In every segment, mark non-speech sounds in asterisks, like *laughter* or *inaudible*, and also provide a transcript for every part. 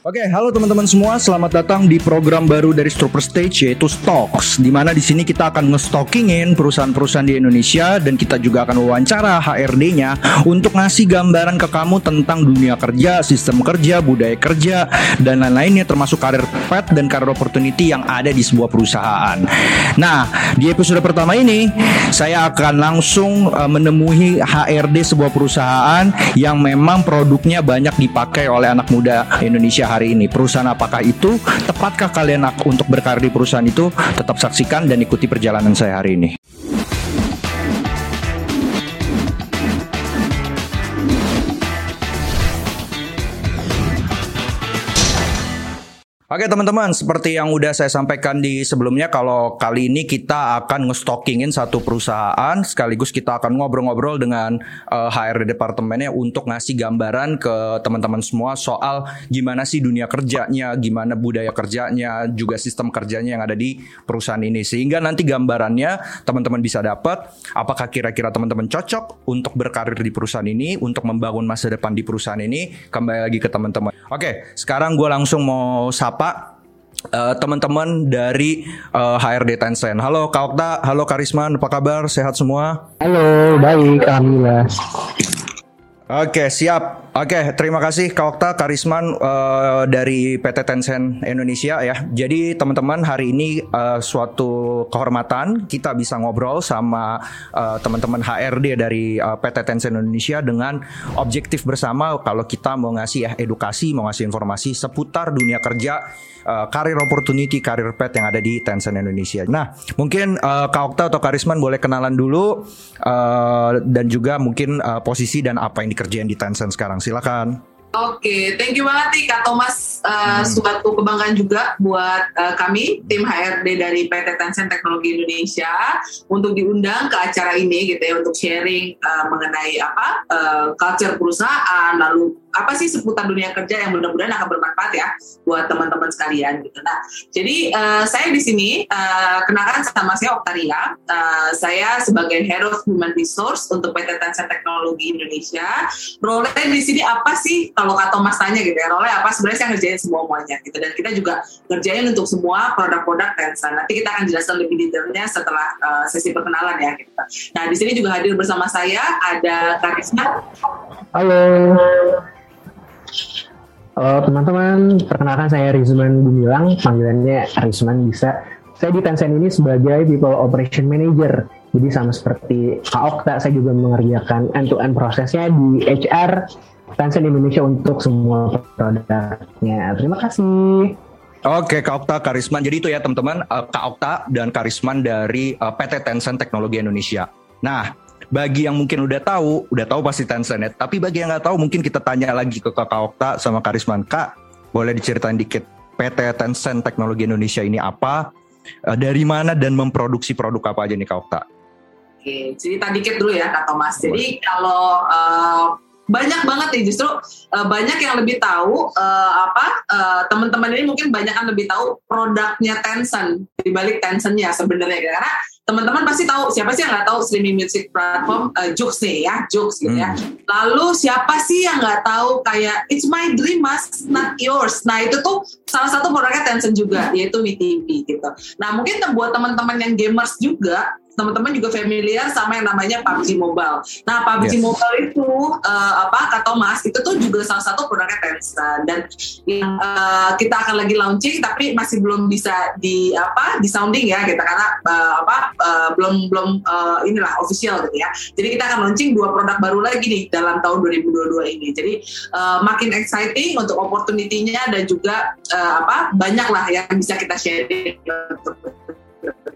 Oke, halo teman-teman semua, selamat datang di program baru dari Super Stage yaitu Stocks. Di mana di sini kita akan ngestockingin perusahaan-perusahaan di Indonesia dan kita juga akan wawancara HRD-nya untuk ngasih gambaran ke kamu tentang dunia kerja, sistem kerja, budaya kerja dan lain-lainnya termasuk karir pet dan karir opportunity yang ada di sebuah perusahaan. Nah, di episode pertama ini saya akan langsung uh, menemui HRD sebuah perusahaan yang memang produknya banyak dipakai oleh anak muda Indonesia hari ini. Perusahaan apakah itu? Tepatkah kalian untuk berkarir di perusahaan itu? Tetap saksikan dan ikuti perjalanan saya hari ini. Oke teman-teman, seperti yang udah saya sampaikan di sebelumnya, kalau kali ini kita akan ngestockingin satu perusahaan, sekaligus kita akan ngobrol-ngobrol dengan uh, eh, HRD departemennya untuk ngasih gambaran ke teman-teman semua soal gimana sih dunia kerjanya, gimana budaya kerjanya, juga sistem kerjanya yang ada di perusahaan ini. Sehingga nanti gambarannya teman-teman bisa dapat apakah kira-kira teman-teman cocok untuk berkarir di perusahaan ini, untuk membangun masa depan di perusahaan ini. Kembali lagi ke teman-teman. Oke, sekarang gue langsung mau sapa Pak uh, teman-teman dari uh, eh, HRD Tencent. Halo Kak Okta, halo Karisman, apa kabar? Sehat semua? Halo, baik, alhamdulillah. Oke, siap. Oke, terima kasih Kak Okta, Karisman uh, dari PT Tencent Indonesia ya. Jadi teman-teman hari ini uh, suatu kehormatan kita bisa ngobrol sama uh, teman-teman HRD dari uh, PT Tencent Indonesia dengan objektif bersama kalau kita mau ngasih ya edukasi, mau ngasih informasi seputar dunia kerja uh, karir opportunity, karir pet yang ada di Tencent Indonesia. Nah, mungkin uh, Kak Okta atau Karisman boleh kenalan dulu uh, dan juga mungkin uh, posisi dan apa yang dikerjain di Tencent sekarang. Silakan. Oke, okay, thank you banget nih Kak Thomas. Uh, hmm. Suatu kebanggaan juga buat uh, kami tim HRD dari PT Tencent Teknologi Indonesia untuk diundang ke acara ini gitu ya untuk sharing uh, mengenai apa uh, culture perusahaan, lalu apa sih seputar dunia kerja yang mudah-mudahan akan bermanfaat ya buat teman-teman sekalian gitu. Nah, jadi uh, saya di sini uh, sama saya Oktaria. Uh, saya sebagai Head of Human Resource untuk PT Tencent Teknologi Indonesia. Role di sini apa sih kalau kata Thomas tanya gitu ya, role apa sebenarnya saya ngerjain semua semuanya gitu dan kita juga ngerjain untuk semua produk-produk Tencent. Nanti kita akan jelaskan lebih detailnya setelah uh, sesi perkenalan ya gitu. Nah, di sini juga hadir bersama saya ada Karisma. Halo. Halo teman-teman, perkenalkan saya Rizman Gumilang, panggilannya Rizman bisa. Saya di Tencent ini sebagai People Operation Manager. Jadi sama seperti Kak Okta, saya juga mengerjakan end-to-end prosesnya di HR Tencent Indonesia untuk semua produknya. Terima kasih. Oke, Kak Okta, Karisman. Jadi itu ya teman-teman, uh, Kak Okta dan Karisman dari uh, PT Tencent Teknologi Indonesia. Nah, bagi yang mungkin udah tahu, udah tahu pasti Tencent ya. Tapi bagi yang nggak tahu, mungkin kita tanya lagi ke Kak Okta sama Karisman. Kak, boleh diceritain dikit PT Tencent Teknologi Indonesia ini apa? Eh, dari mana dan memproduksi produk apa aja nih Kak Okta? Oke, cerita dikit dulu ya Kak Thomas. Jadi kalau uh, banyak banget nih justru uh, banyak yang lebih tahu uh, apa uh, teman-teman ini mungkin banyak yang lebih tahu produknya Tencent dibalik Tencentnya sebenarnya karena teman-teman pasti tahu siapa sih yang nggak tahu streaming music platform uh, Jux nih ya Jux gitu ya. Hmm. Lalu siapa sih yang nggak tahu kayak It's My Dream Mas Not Yours. Nah itu tuh salah satu produknya Tencent juga yaitu WeTV gitu. Nah mungkin buat teman-teman yang gamers juga teman-teman juga familiar sama yang namanya PUBG Mobile. Nah, PUBG yes. Mobile itu uh, apa kata Mas itu tuh juga salah satu produknya Tencent dan yang uh, kita akan lagi launching tapi masih belum bisa di apa di sounding ya kita karena uh, apa uh, belum belum uh, inilah official gitu ya. Jadi kita akan launching dua produk baru lagi nih dalam tahun 2022 ini. Jadi uh, makin exciting untuk opportunity-nya dan juga uh, apa banyak lah yang bisa kita share untuk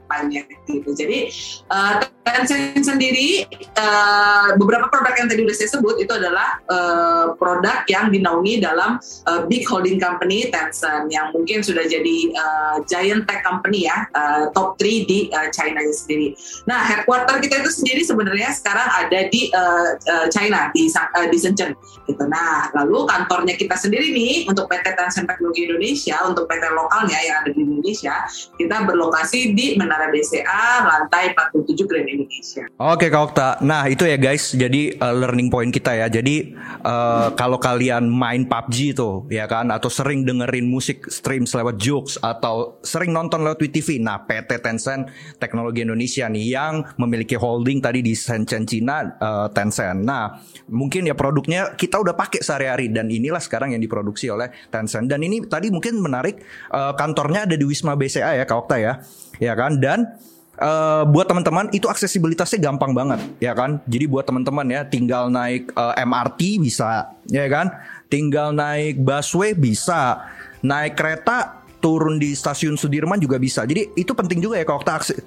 depannya gitu. Jadi uh, Tencent sendiri uh, beberapa produk yang tadi udah saya sebut itu adalah uh, produk yang dinaungi dalam uh, big holding company Tencent yang mungkin sudah jadi uh, giant tech company ya uh, top 3 di uh, China sendiri. Nah headquarter kita itu sendiri sebenarnya sekarang ada di uh, China di uh, di Shenzhen gitu. Nah lalu kantornya kita sendiri nih untuk PT Tencent Teknologi Indonesia untuk PT lokalnya yang ada di Indonesia kita berlokasi di Menara Utara BCA, lantai 47 Grand Indonesia. Oke Kak Okta, nah itu ya guys, jadi uh, learning point kita ya. Jadi uh, kalau kalian main PUBG tuh, ya kan, atau sering dengerin musik stream lewat jokes atau sering nonton lewat WTV, nah PT Tencent Teknologi Indonesia nih yang memiliki holding tadi di Shenzhen Cina uh, Tencent. Nah mungkin ya produknya kita udah pakai sehari-hari dan inilah sekarang yang diproduksi oleh Tencent. Dan ini tadi mungkin menarik uh, kantornya ada di Wisma BCA ya Kak Okta ya ya kan dan Uh, buat teman-teman itu aksesibilitasnya gampang banget ya kan jadi buat teman-teman ya tinggal naik uh, eh, MRT bisa ya kan tinggal naik busway bisa naik kereta turun di stasiun Sudirman juga bisa jadi itu penting juga ya kalau kita akses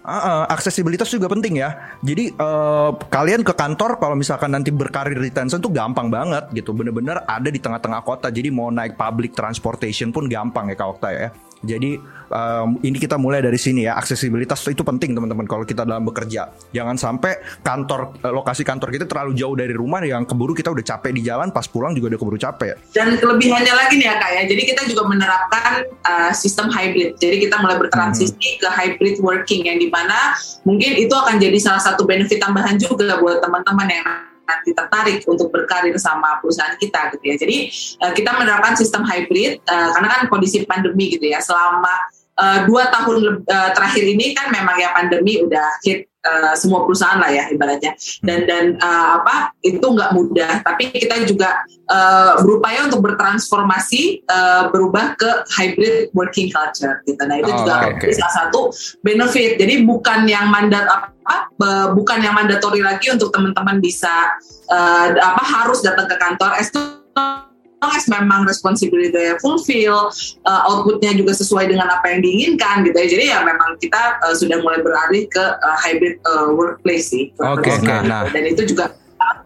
Uh, uh, aksesibilitas juga penting ya. Jadi uh, kalian ke kantor kalau misalkan nanti berkarir di Tencent tuh gampang banget gitu. Bener-bener ada di tengah-tengah kota. Jadi mau naik public transportation pun gampang ya Kak Okta ya. Jadi um, ini kita mulai dari sini ya aksesibilitas itu penting teman-teman kalau kita dalam bekerja. Jangan sampai kantor eh, lokasi kantor kita terlalu jauh dari rumah yang keburu kita udah capek di jalan pas pulang juga udah keburu capek. Dan kelebihannya lagi nih ya kak ya. Jadi kita juga menerapkan uh, sistem hybrid. Jadi kita mulai bertransisi hmm. ke hybrid working yang di mana mungkin itu akan jadi salah satu benefit tambahan juga buat teman-teman yang nanti tertarik untuk berkarir sama perusahaan kita gitu ya. Jadi uh, kita menerapkan sistem hybrid uh, karena kan kondisi pandemi gitu ya. Selama uh, dua tahun uh, terakhir ini kan memang ya pandemi udah hit uh, semua perusahaan lah ya ibaratnya. Dan dan uh, apa itu nggak mudah. Tapi kita juga uh, berupaya untuk bertransformasi uh, berubah ke hybrid working culture gitu. Nah itu oh, juga okay. salah satu benefit. Jadi bukan yang mandat apa bukan yang mandatori lagi untuk teman-teman bisa uh, apa harus datang ke kantor. Es as memang responsibility fulfill, uh, outputnya juga sesuai dengan apa yang diinginkan gitu ya. Jadi ya memang kita uh, sudah mulai beralih ke uh, hybrid uh, workplace sih. Oke, okay, okay, nah. Dan itu juga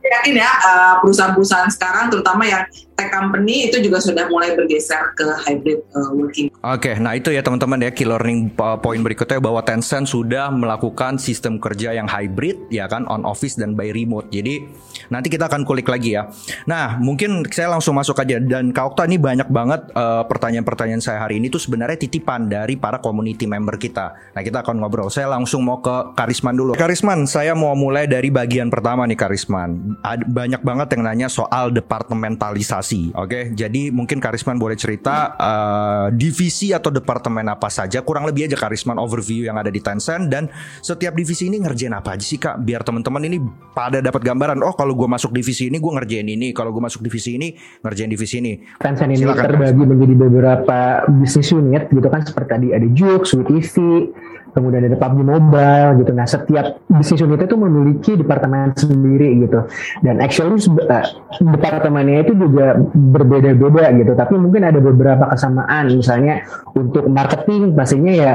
yakin ya uh, perusahaan-perusahaan sekarang terutama yang tech company itu juga sudah mulai bergeser ke hybrid uh, working. Oke, okay, nah itu ya teman-teman ya key learning uh, point berikutnya bahwa Tencent sudah melakukan sistem kerja yang hybrid ya kan on office dan by remote. Jadi nanti kita akan kulik lagi ya. Nah mungkin saya langsung masuk aja dan Kak Okta ini banyak banget uh, pertanyaan-pertanyaan saya hari ini tuh sebenarnya titipan dari para community member kita. Nah kita akan ngobrol. Saya langsung mau ke Karisman dulu. Karisman, saya mau mulai dari bagian pertama nih Karisman. Ada banyak banget yang nanya soal departementalisasi organisasi. Oke, okay? jadi mungkin Karisman boleh cerita uh, divisi atau departemen apa saja, kurang lebih aja Karisman overview yang ada di Tencent dan setiap divisi ini ngerjain apa aja sih kak? Biar teman-teman ini pada dapat gambaran. Oh, kalau gue masuk divisi ini gue ngerjain ini, kalau gue masuk divisi ini ngerjain divisi ini. Tencent ini Silakan, terbagi Karisman. menjadi beberapa bisnis unit gitu kan seperti tadi ada Juk, TV, kemudian ada PUBG Mobile gitu. Nah, setiap bisnis unit itu memiliki departemen sendiri gitu. Dan actually uh, departemennya itu juga berbeda-beda gitu. Tapi mungkin ada beberapa kesamaan. Misalnya untuk marketing pastinya ya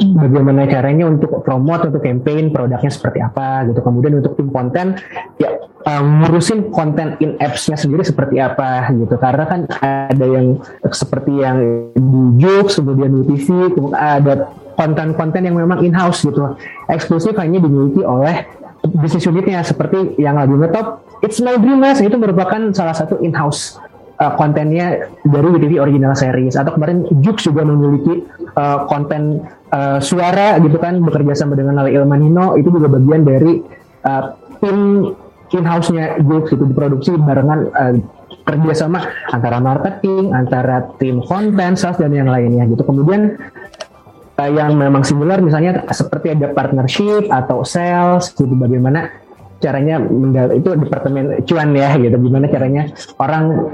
bagaimana caranya untuk promote untuk campaign produknya seperti apa gitu kemudian untuk tim konten ya um, ngurusin konten in apps-nya sendiri seperti apa gitu karena kan ada yang seperti yang di Jux kemudian di TV kemudian ada konten-konten yang memang in-house gitu. Eksklusif hanya dimiliki oleh bisnis unitnya seperti yang lagi ngetop It's My Dream Mas. Itu merupakan salah satu in-house uh, kontennya dari WTV original series. Atau kemarin Jux juga memiliki uh, konten uh, suara gitu kan bekerja sama dengan Lale Ilmanino itu juga bagian dari uh, tim in-house-nya Jux itu diproduksi barengan uh, kerjasama antara marketing, antara tim konten, sales dan yang lainnya gitu. Kemudian yang memang similar misalnya seperti ada partnership atau sales gitu bagaimana caranya itu departemen cuan ya gitu. Gimana caranya orang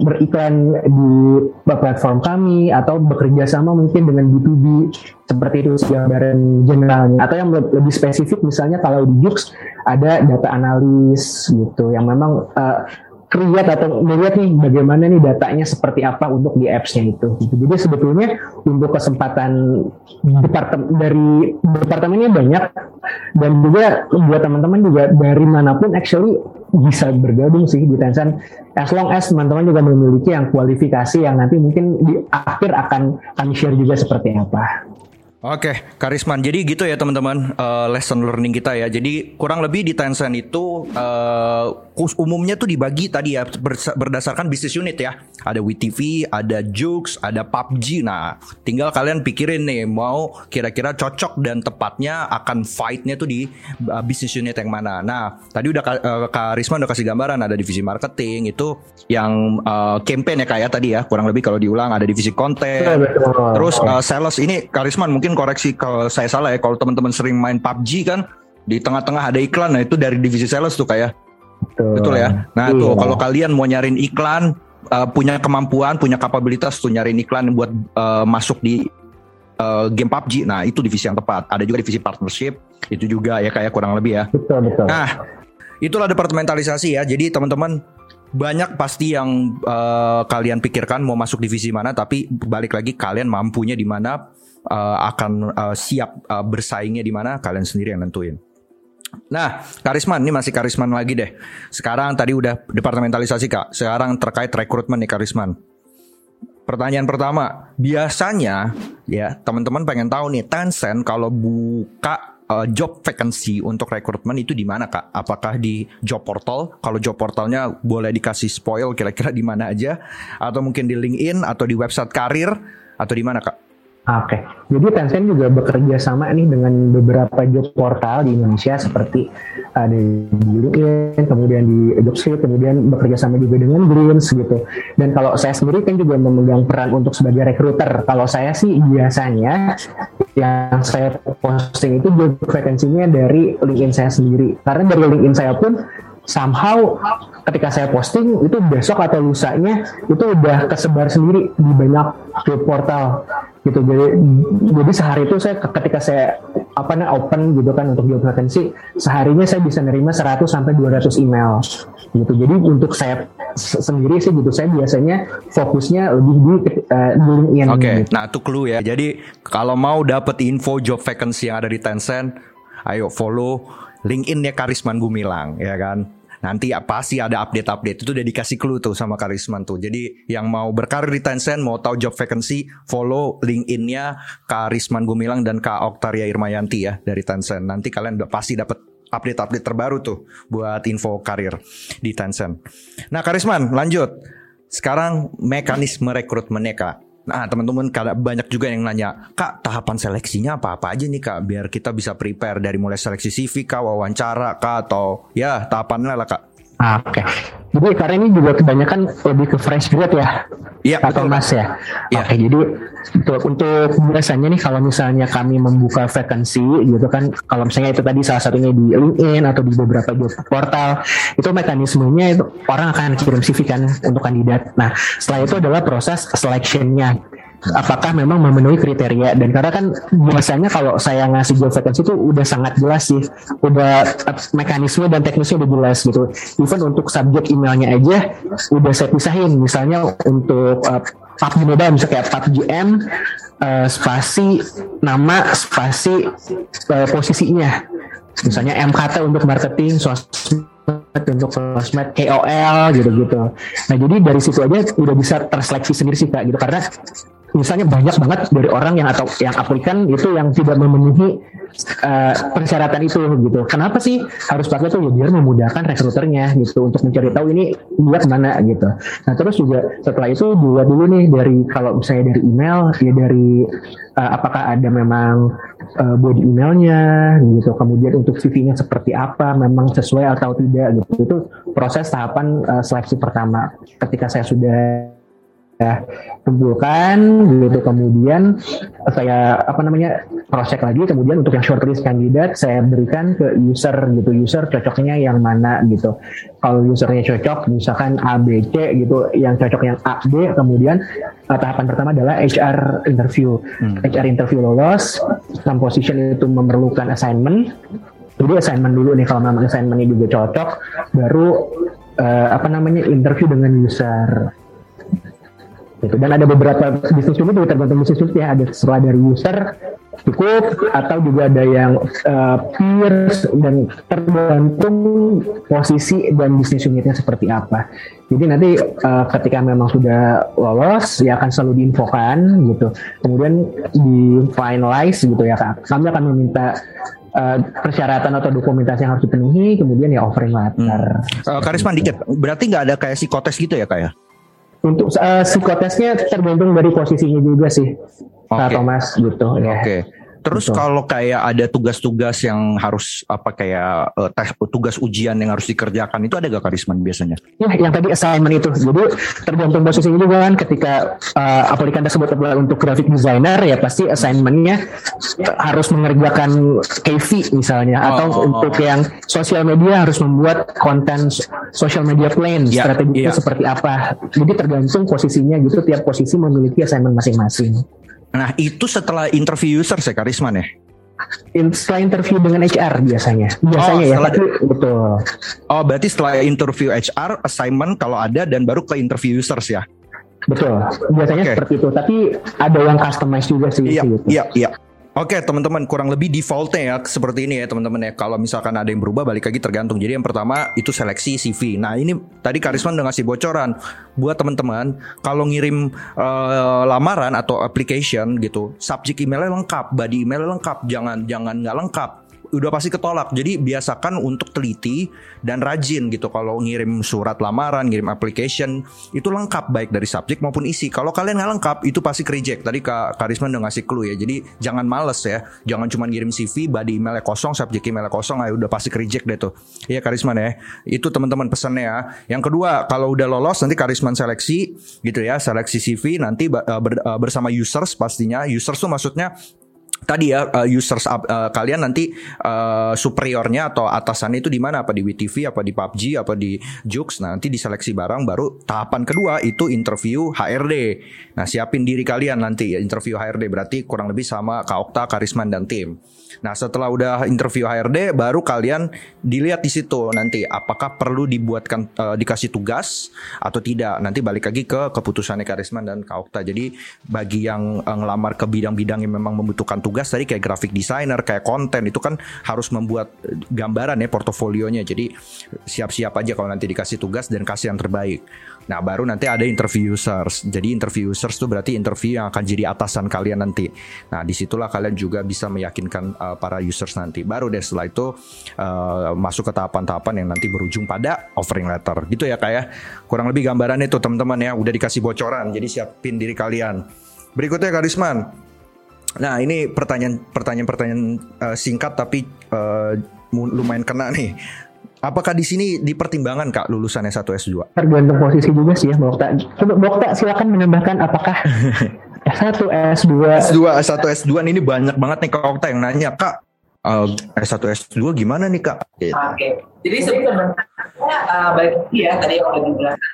beriklan di platform kami atau bekerja sama mungkin dengan B2B seperti itu gambaran generalnya. Atau yang lebih spesifik misalnya kalau di Jux ada data analis gitu yang memang uh, create atau melihat nih bagaimana nih datanya seperti apa untuk di apps-nya itu. Jadi sebetulnya untuk kesempatan departemen dari departemennya banyak dan juga buat teman-teman juga dari mana pun actually bisa bergabung sih di Tencent as long as teman-teman juga memiliki yang kualifikasi yang nanti mungkin di akhir akan kami share juga seperti apa. Oke, Karisman. Jadi gitu ya teman-teman uh, lesson learning kita ya. Jadi kurang lebih di Tencent itu uh, umumnya tuh dibagi tadi ya berdasarkan bisnis unit ya. Ada WeTV, ada Jux, ada PUBG. Nah, tinggal kalian pikirin nih mau kira-kira cocok dan tepatnya akan fightnya tuh di uh, bisnis unit yang mana. Nah, tadi udah uh, Karisman udah kasih gambaran ada divisi marketing itu yang uh, campaign ya kayak ya, tadi ya. Kurang lebih kalau diulang ada divisi konten. Terus uh, sales ini Karisman mungkin koreksi kalau saya salah ya kalau teman-teman sering main PUBG kan di tengah-tengah ada iklan nah itu dari divisi sales tuh kayak betul, betul ya? Nah iya. tuh kalau kalian mau nyariin iklan uh, punya kemampuan punya kapabilitas tuh nyariin iklan buat uh, masuk di uh, game PUBG nah itu divisi yang tepat. Ada juga divisi partnership itu juga ya kayak kurang lebih ya. Betul betul. Nah itulah departementalisasi ya. Jadi teman-teman banyak pasti yang uh, kalian pikirkan mau masuk divisi mana tapi balik lagi kalian mampunya di mana uh, akan uh, siap uh, bersaingnya di mana kalian sendiri yang nentuin. Nah, Karisman ini masih Karisman lagi deh. Sekarang tadi udah departementalisasi Kak. Sekarang terkait rekrutmen nih Karisman. Pertanyaan pertama, biasanya ya teman-teman pengen tahu nih Tencent kalau buka uh, job vacancy untuk rekrutmen itu di mana kak? Apakah di job portal? Kalau job portalnya boleh dikasih spoil kira-kira di mana aja? Atau mungkin di LinkedIn atau di website karir atau di mana kak? Oke, okay. jadi Tencent juga bekerja sama nih dengan beberapa job portal di Indonesia seperti ada di LinkedIn, kemudian di Jobstreet, kemudian bekerja sama juga dengan Greens gitu. Dan kalau saya sendiri kan juga memegang peran untuk sebagai recruiter. Kalau saya sih biasanya yang saya posting itu job vacancy-nya dari LinkedIn saya sendiri. Karena dari LinkedIn saya pun somehow ketika saya posting itu besok atau lusanya itu udah kesebar sendiri di banyak job portal gitu jadi jadi sehari itu saya ketika saya apa nih open gitu kan untuk job vacancy seharinya saya bisa nerima 100 sampai 200 email gitu jadi untuk saya sendiri sih gitu saya biasanya fokusnya lebih di uh, LinkedIn oke okay. gitu. nah itu clue ya jadi kalau mau dapat info job vacancy yang ada di Tencent ayo follow LinkedIn-nya Karisman Gumilang ya kan nanti pasti ada update-update itu udah dikasih clue tuh sama Karisman tuh. Jadi yang mau berkarir di Tencent, mau tahu job vacancy, follow LinkedIn-nya Karisman Gumilang dan Kak Oktaria Irmayanti ya dari Tencent. Nanti kalian udah pasti dapat update-update terbaru tuh buat info karir di Tencent. Nah Karisman lanjut. Sekarang mekanisme rekrutmennya Kak. Nah, teman-teman banyak juga yang nanya, Kak, tahapan seleksinya apa-apa aja nih, Kak, biar kita bisa prepare dari mulai seleksi CV, Kak, wawancara, Kak, atau ya tahapannya lah, Kak. Ah, Oke. Okay. Jadi karena ini juga kebanyakan lebih ke fresh grad ya. Iya. Atau betul. mas ya. Iya. Oke. Jadi untuk untuk biasanya nih kalau misalnya kami membuka vacancy gitu kan, kalau misalnya itu tadi salah satunya di LinkedIn atau di beberapa job portal, itu mekanismenya itu orang akan kirim CV kan untuk kandidat. Nah setelah itu adalah proses selectionnya apakah memang memenuhi kriteria? Dan karena kan biasanya kalau saya ngasih job vacancy itu udah sangat jelas sih. Udah mekanisme dan teknisnya udah jelas gitu. Even untuk subjek emailnya aja udah saya pisahin. Misalnya untuk uh, PUBG Mobile misalnya kayak PUBG M uh, spasi nama spasi uh, posisinya. Misalnya MKT untuk marketing sosmed untuk sosmed KOL gitu-gitu. Nah jadi dari situ aja udah bisa terseleksi sendiri sih kak gitu. Karena misalnya banyak banget dari orang yang atau yang aplikan itu yang tidak memenuhi uh, persyaratan itu gitu. Kenapa sih harus pakai itu ya biar memudahkan rekruternya gitu untuk mencari tahu ini dia ke mana gitu. Nah terus juga setelah itu juga dulu nih dari kalau misalnya dari email ya dari uh, apakah ada memang uh, body emailnya gitu. Kemudian untuk CV-nya seperti apa, memang sesuai atau tidak gitu. Itu proses tahapan uh, seleksi pertama. Ketika saya sudah kumpulkan gitu kemudian saya apa namanya cross check lagi kemudian untuk yang shortlist kandidat saya berikan ke user gitu. User cocoknya yang mana gitu. Kalau usernya cocok misalkan A B C gitu yang cocok yang A B kemudian uh, tahapan pertama adalah HR interview. Hmm. HR interview lolos composition itu memerlukan assignment. Jadi assignment dulu nih kalau memang assignmentnya juga cocok baru uh, apa namanya interview dengan user gitu. Dan ada beberapa bisnis unit juga tergantung bisnis unit ya. Ada setelah dari user cukup atau juga ada yang uh, peers dan tergantung posisi dan bisnis unitnya seperti apa. Jadi nanti uh, ketika memang sudah lolos ya akan selalu diinfokan gitu. Kemudian di finalize gitu ya kak. Kami akan meminta uh, persyaratan atau dokumentasi yang harus dipenuhi, kemudian ya offering letter. Hmm. Uh, Karisma dikit, berarti nggak ada kayak psikotes gitu ya kak ya? Untuk uh, psikotesnya tergantung dari posisinya juga sih, okay. Thomas gitu ya. Oke. Okay. Terus Betul. kalau kayak ada tugas-tugas yang harus apa kayak uh, tes tugas ujian yang harus dikerjakan itu ada gak karisman biasanya? Ya, yang tadi assignment itu. Jadi tergantung posisinya juga kan ketika uh, aplikan tersebut adalah untuk graphic designer ya pasti assignmentnya harus mengerjakan KV misalnya oh, atau oh, untuk oh. yang sosial media harus membuat konten social media plan ya, strateginya ya. seperti apa. Jadi tergantung posisinya gitu tiap posisi memiliki assignment masing-masing. Nah itu setelah interview user saya Karisman ya? setelah interview dengan HR biasanya. Biasanya oh, ya, tapi betul. Oh, berarti setelah interview HR, assignment kalau ada dan baru ke interview users ya. Betul. Biasanya okay. seperti itu, tapi ada yang customize juga sih. Iya, gitu. iya, iya. Oke teman-teman kurang lebih defaultnya ya seperti ini ya teman-teman ya. Kalau misalkan ada yang berubah balik lagi tergantung. Jadi yang pertama itu seleksi CV nah ini tadi Karisma udah ngasih bocoran. Buat teman-teman kalau ngirim uh, lamaran atau application gitu subject emailnya lengkap body emailnya lengkap jangan jangan nggak lengkap udah pasti ketolak. Jadi biasakan untuk teliti dan rajin gitu kalau ngirim surat lamaran, ngirim application itu lengkap baik dari subjek maupun isi. Kalau kalian nggak lengkap itu pasti reject. Tadi Kak Karisma udah ngasih clue ya. Jadi jangan males ya. Jangan cuma ngirim CV, body emailnya kosong, subjek emailnya kosong, ayo udah pasti reject deh tuh. Iya Karisma ya. Itu teman-teman pesannya ya. Yang kedua, kalau udah lolos nanti Karisma seleksi gitu ya, seleksi CV nanti uh, uh, bersama users pastinya. Users tuh maksudnya tadi ya uh, users uh, kalian nanti uh, superiornya atau atasannya itu di mana? Apa di WTV apa di PUBG apa di Jux? Nah, nanti diseleksi barang baru tahapan kedua itu interview HRD nah siapin diri kalian nanti ya interview HRD berarti kurang lebih sama Kak Okta Karisman dan tim Nah, setelah udah interview HRD baru kalian dilihat di situ nanti apakah perlu dibuatkan uh, dikasih tugas atau tidak. Nanti balik lagi ke keputusannya Karisman dan Kaukta. Jadi bagi yang uh, ngelamar ke bidang-bidang yang memang membutuhkan tugas tadi kayak graphic designer, kayak konten itu kan harus membuat gambaran ya portofolionya. Jadi siap-siap aja kalau nanti dikasih tugas dan kasih yang terbaik. Nah, baru nanti ada interview users. Jadi interview users itu berarti interview yang akan jadi atasan kalian nanti. Nah, di situlah kalian juga bisa meyakinkan uh, para users nanti. Baru deh setelah itu uh, masuk ke tahapan-tahapan yang nanti berujung pada offering letter. Gitu ya kayak ya. Kurang lebih gambaran itu teman-teman ya. Udah dikasih bocoran. Jadi siapin diri kalian. Berikutnya Karisman. Nah, ini pertanyaan-pertanyaan uh, singkat tapi uh, lumayan kena nih. Apakah di sini dipertimbangkan Kak lulusan S1 S2? Tergantung posisi juga sih ya Bokta. Coba Bokta silakan menambahkan apakah S1 S2 S2 S1 S2 ini banyak banget nih Kak Okta yang nanya Kak uh, S1 S2 gimana nih Kak? Gitu. Oke. Okay. Jadi sebenarnya uh, baik ya tadi yang udah dijelaskan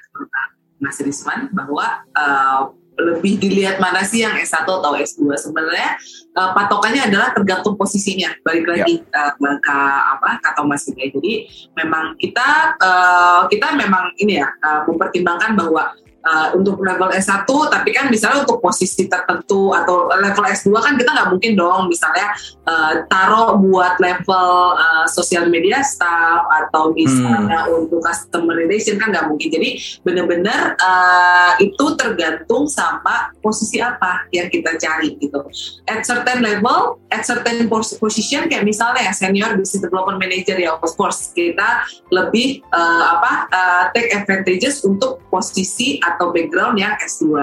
Mas Risman bahwa uh, lebih dilihat mana sih yang S1 atau S2 sebenarnya uh, patokannya adalah tergantung posisinya. Balik lagi ya. uh, ke apa kata Mas ini jadi memang kita uh, kita memang ini ya uh, mempertimbangkan bahwa uh, untuk level S1 tapi kan misalnya untuk posisi tertentu atau level S2 kan kita nggak mungkin dong misalnya uh, taruh buat level uh, social media staff atau misalnya hmm. untuk customer relation kan nggak mungkin jadi benar-benar uh, itu tergantung sama posisi apa yang kita cari gitu at certain level at certain position kayak misalnya senior business development manager ya of course kita lebih uh, apa uh, take advantages untuk posisi atau background yang S2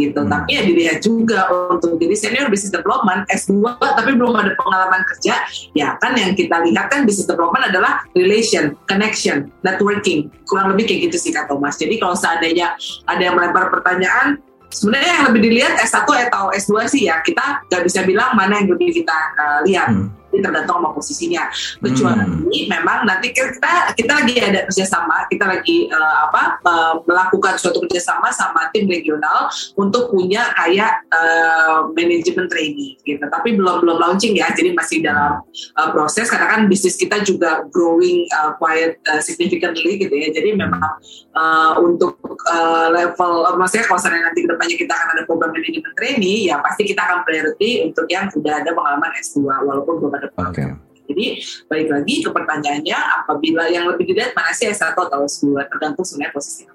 gitu. Hmm. Tapi ya dilihat juga untuk jadi senior business development S2 tapi belum ada pengalaman kerja, ya kan yang kita lihat kan business development adalah relation, connection, networking. Kurang lebih kayak gitu sih kata Thomas. Jadi kalau seandainya ada yang melempar pertanyaan, sebenarnya yang lebih dilihat S1 atau S2 sih ya kita nggak bisa bilang mana yang lebih kita uh, lihat. Hmm Jadi tergantung sama posisinya. Kecuali hmm. memang nanti kita kita lagi ada kerjasama, kita lagi uh, apa uh, melakukan suatu kerjasama sama tim regional untuk punya kayak uh, manajemen training gitu. Tapi belum belum launching ya, jadi masih dalam uh, proses karena kan bisnis kita juga growing uh, quite uh, significantly gitu ya. Jadi memang uh, untuk uh, level, uh, maksudnya kalau nanti ke depannya kita akan ada program manajemen training, ya pasti kita akan priority untuk yang sudah ada pengalaman S2 walaupun belum pengalaman. Okay. Jadi balik lagi ke pertanyaannya, apabila yang lebih dilihat mana sih S1 atau S2 tergantung sebenarnya posisinya.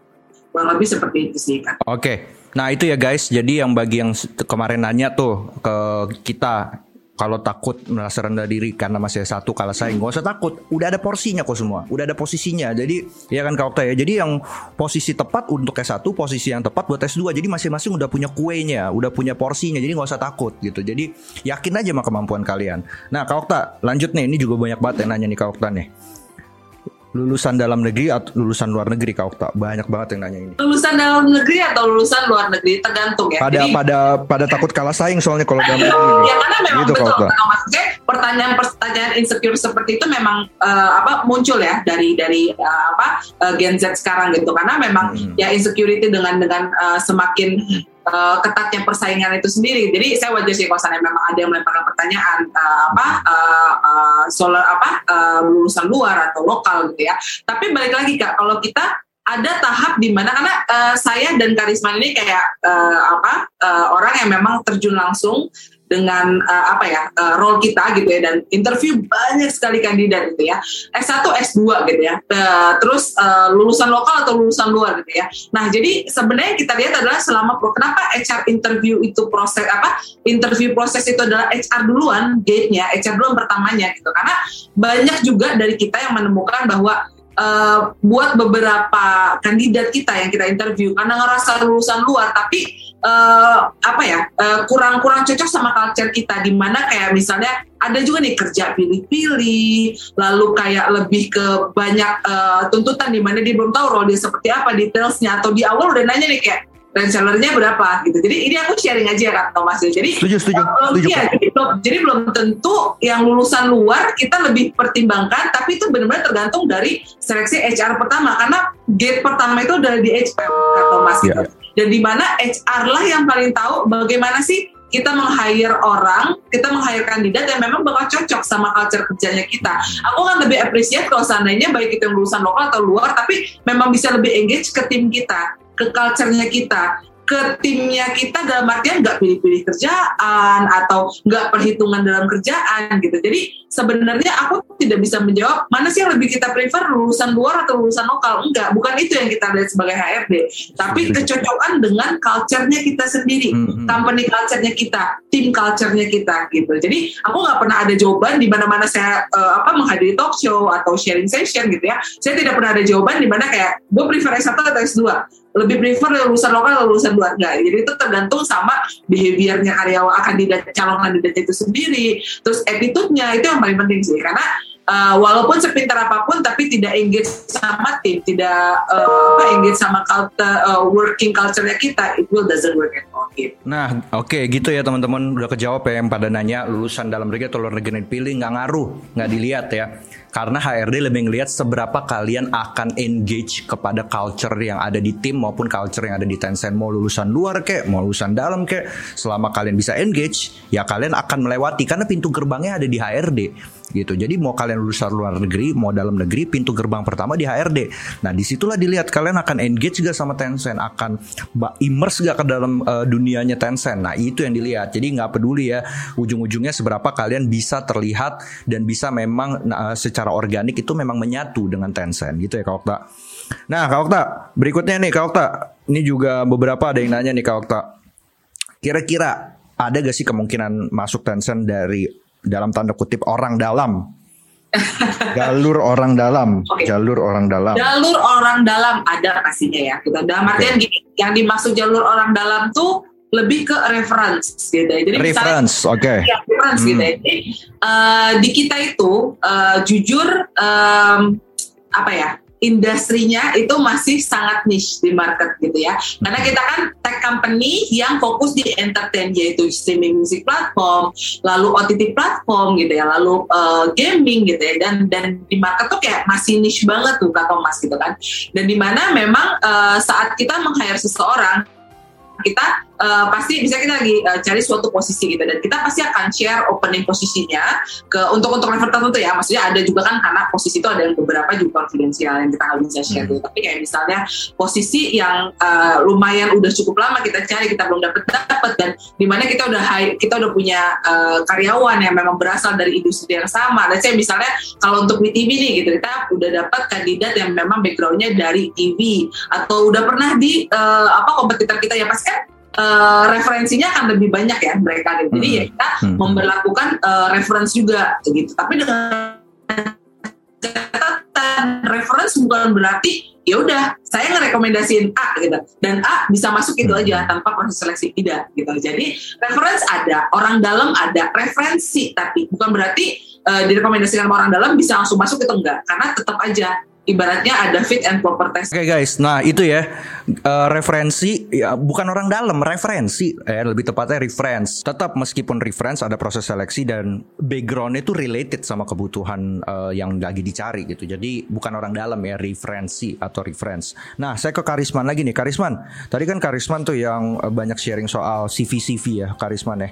Kurang lebih seperti itu sih kan. Oke. Okay. Nah itu ya guys, jadi yang bagi yang kemarin nanya tuh ke kita kalau takut merasa rendah diri karena masih satu kalah saing. Gak usah takut. Udah ada porsinya kok semua. Udah ada posisinya. Jadi ya kan kau ya? Jadi yang posisi tepat untuk S1 posisi yang tepat buat S2 jadi masing-masing udah punya kuenya udah punya porsinya. Jadi nggak usah takut gitu. Jadi yakin aja sama kemampuan kalian. Nah kau lanjut nih. Ini juga banyak banget yang nanya nih kau nih lulusan dalam negeri atau lulusan luar negeri kau tak banyak banget yang nanya ini. Lulusan dalam negeri atau lulusan luar negeri? Tergantung ya. Pada Jadi, pada pada takut kalah saing soalnya kalau dalam negeri *laughs* ya karena memang gitu, betul. Maksudnya pertanyaan pertanyaan insecure seperti itu memang uh, apa muncul ya dari dari uh, apa uh, Gen Z sekarang gitu. Karena memang hmm. ya insecurity dengan dengan uh, semakin uh, ketatnya persaingan itu sendiri. Jadi saya wajar sih kalau memang ada yang melemparkan pertanyaan uh, apa uh, uh, soal apa uh, lulusan luar atau lokal gitu ya. Tapi balik lagi kak, kalau kita ada tahap di mana karena uh, saya dan Karisma ini kayak uh, apa uh, orang yang memang terjun langsung dengan uh, apa ya uh, role kita gitu ya dan interview banyak sekali kandidat gitu ya. S1 S2 gitu ya. Uh, terus uh, lulusan lokal atau lulusan luar gitu ya. Nah jadi sebenarnya kita lihat adalah selama pro kenapa HR interview itu proses apa interview proses itu adalah HR duluan gate-nya HR duluan pertamanya gitu. Karena banyak juga dari kita yang menemukan bahwa uh, buat beberapa kandidat kita yang kita interview. Karena ngerasa lulusan luar tapi uh, apa ya uh, kurang-kurang cocok sama culture kita. Di mana kayak misalnya ada juga nih kerja pilih-pilih lalu kayak lebih ke banyak uh, tuntutan di mana dia belum tahu role dia seperti apa detailsnya. Atau di awal udah nanya nih kayak resellernya berapa gitu. Jadi ini aku sharing aja Kak Thomas ya. Jadi setuju, setuju, belum, setuju. Ya, jadi, belum, jadi belum tentu yang lulusan luar kita lebih pertimbangkan, tapi itu benar-benar tergantung dari seleksi HR pertama karena gate pertama itu adalah di HR Kak Thomas gitu. Yeah. Dan di mana HR lah yang paling tahu bagaimana sih kita meng-hire orang, kita meng-hire kandidat yang memang bakal cocok sama culture kerjanya kita. Aku kan lebih appreciate kalau seandainya baik itu yang lulusan lokal atau luar, tapi memang bisa lebih engage ke tim kita ke culture-nya kita ke timnya kita dalam artian nggak pilih-pilih kerjaan atau nggak perhitungan dalam kerjaan gitu. Jadi sebenarnya aku tidak bisa menjawab mana sih yang lebih kita prefer lulusan luar atau lulusan lokal. Enggak, bukan itu yang kita lihat sebagai HRD. Tapi kecocokan dengan culture-nya kita sendiri, mm-hmm. company culture-nya kita, tim culture-nya kita gitu. Jadi aku nggak pernah ada jawaban di mana-mana saya uh, apa menghadiri talk show atau sharing session gitu ya. Saya tidak pernah ada jawaban di mana kayak gue prefer S1 atau S2 lebih prefer lulusan lokal atau lulusan luar enggak jadi itu tergantung sama behaviornya karyawan kandidat calon kandidat itu sendiri terus attitude-nya itu yang paling penting sih. Karena uh, walaupun sepintar apa pun tapi tidak engage sama tim tidak uh, engage sama culture uh, working culture-nya kita it will doesn't work at all gitu. Nah, oke okay, gitu ya teman-teman. Udah kejawab ya yang pada nanya lulusan dalam negeri atau luar negeri pilih nggak ngaruh, nggak dilihat ya. Karena HRD lebih ngelihat seberapa kalian akan engage kepada culture yang ada di tim maupun culture yang ada di Tencent. Mau lulusan luar kek mau lulusan dalam kek selama kalian bisa engage ya kalian akan melewati. Karena pintu gerbangnya ada di HRD gitu. Jadi mau kalian lulusan luar negeri mau dalam negeri pintu gerbang pertama di HRD nah di situlah dilihat kalian akan engage gak sama Tencent akan immerse gak ke dalam uh, dunianya Tencent. Nah itu yang dilihat. Jadi nggak peduli ya ujung-ujungnya seberapa kalian bisa terlihat dan bisa memang uh, secara secara organik itu memang menyatu dengan Tencent. Gitu ya Kak Okta. Nah Kak Okta, berikutnya nih Kak Okta, ini juga beberapa ada yang nanya nih Kak Okta. Kira-kira ada gak sih kemungkinan masuk Tencent dari dalam tanda kutip orang dalam? jalur orang dalam, okay. jalur orang dalam. Jalur orang dalam ada pastinya ya. Kita dalam artian okay. gini, yang dimaksud jalur orang dalam tuh lebih ke reference gitu ya. Jadi reference, oke. Okay. Ya, reference hmm. gitu ya. Jadi uh, di kita itu uh, jujur um, apa ya? Industrinya itu masih sangat niche di market gitu ya. Karena kita kan tech company yang fokus di entertain yaitu streaming music platform, lalu OTT platform gitu ya, lalu uh, gaming gitu ya. Dan dan di market tuh kayak masih niche banget tuh Kak Thomas gitu kan. Dan di mana memang uh, saat kita meng-hire seseorang kita uh, pasti bisa kita lagi uh, cari suatu posisi gitu. Dan kita pasti akan share opening posisinya ke untuk untuk level tertentu ya. Maksudnya ada juga kan karena posisi itu ada yang beberapa juga konfidensial yang kita nggak bisa share hmm. gitu. Tapi kayak misalnya posisi yang uh, lumayan udah cukup lama kita cari kita belum dapet dapet. Dan di mana kita udah high, kita udah punya uh, karyawan yang memang berasal dari industri yang sama. Dan saya misalnya kalau untuk WTV nih gitu kita udah dapat kandidat yang memang backgroundnya dari TV atau udah pernah di uh, apa kompetitor kita ya pasti kan uh, referensinya akan lebih banyak ya mereka gitu. Jadi ya hmm. kita hmm. memperlakukan uh, reference juga gitu. Tapi dengan catatan reference bukan berarti ya udah saya ngerekomendasiin A gitu dan A bisa masuk itu hmm. aja tanpa proses seleksi tidak gitu jadi reference ada orang dalam ada referensi tapi bukan berarti uh, direkomendasikan orang dalam bisa langsung masuk itu enggak karena tetap aja ibaratnya ada fit and proper test. Oke okay, guys, nah itu ya uh, referensi ya bukan orang dalam, referensi eh lebih tepatnya reference. Tetap meskipun reference ada proses seleksi dan background itu related sama kebutuhan uh, yang lagi dicari gitu. Jadi bukan orang dalam ya referensi atau reference. Nah saya ke Karisman lagi nih, Karisman. Tadi kan Karisman tuh yang banyak sharing soal CV CV ya, Karisman ya.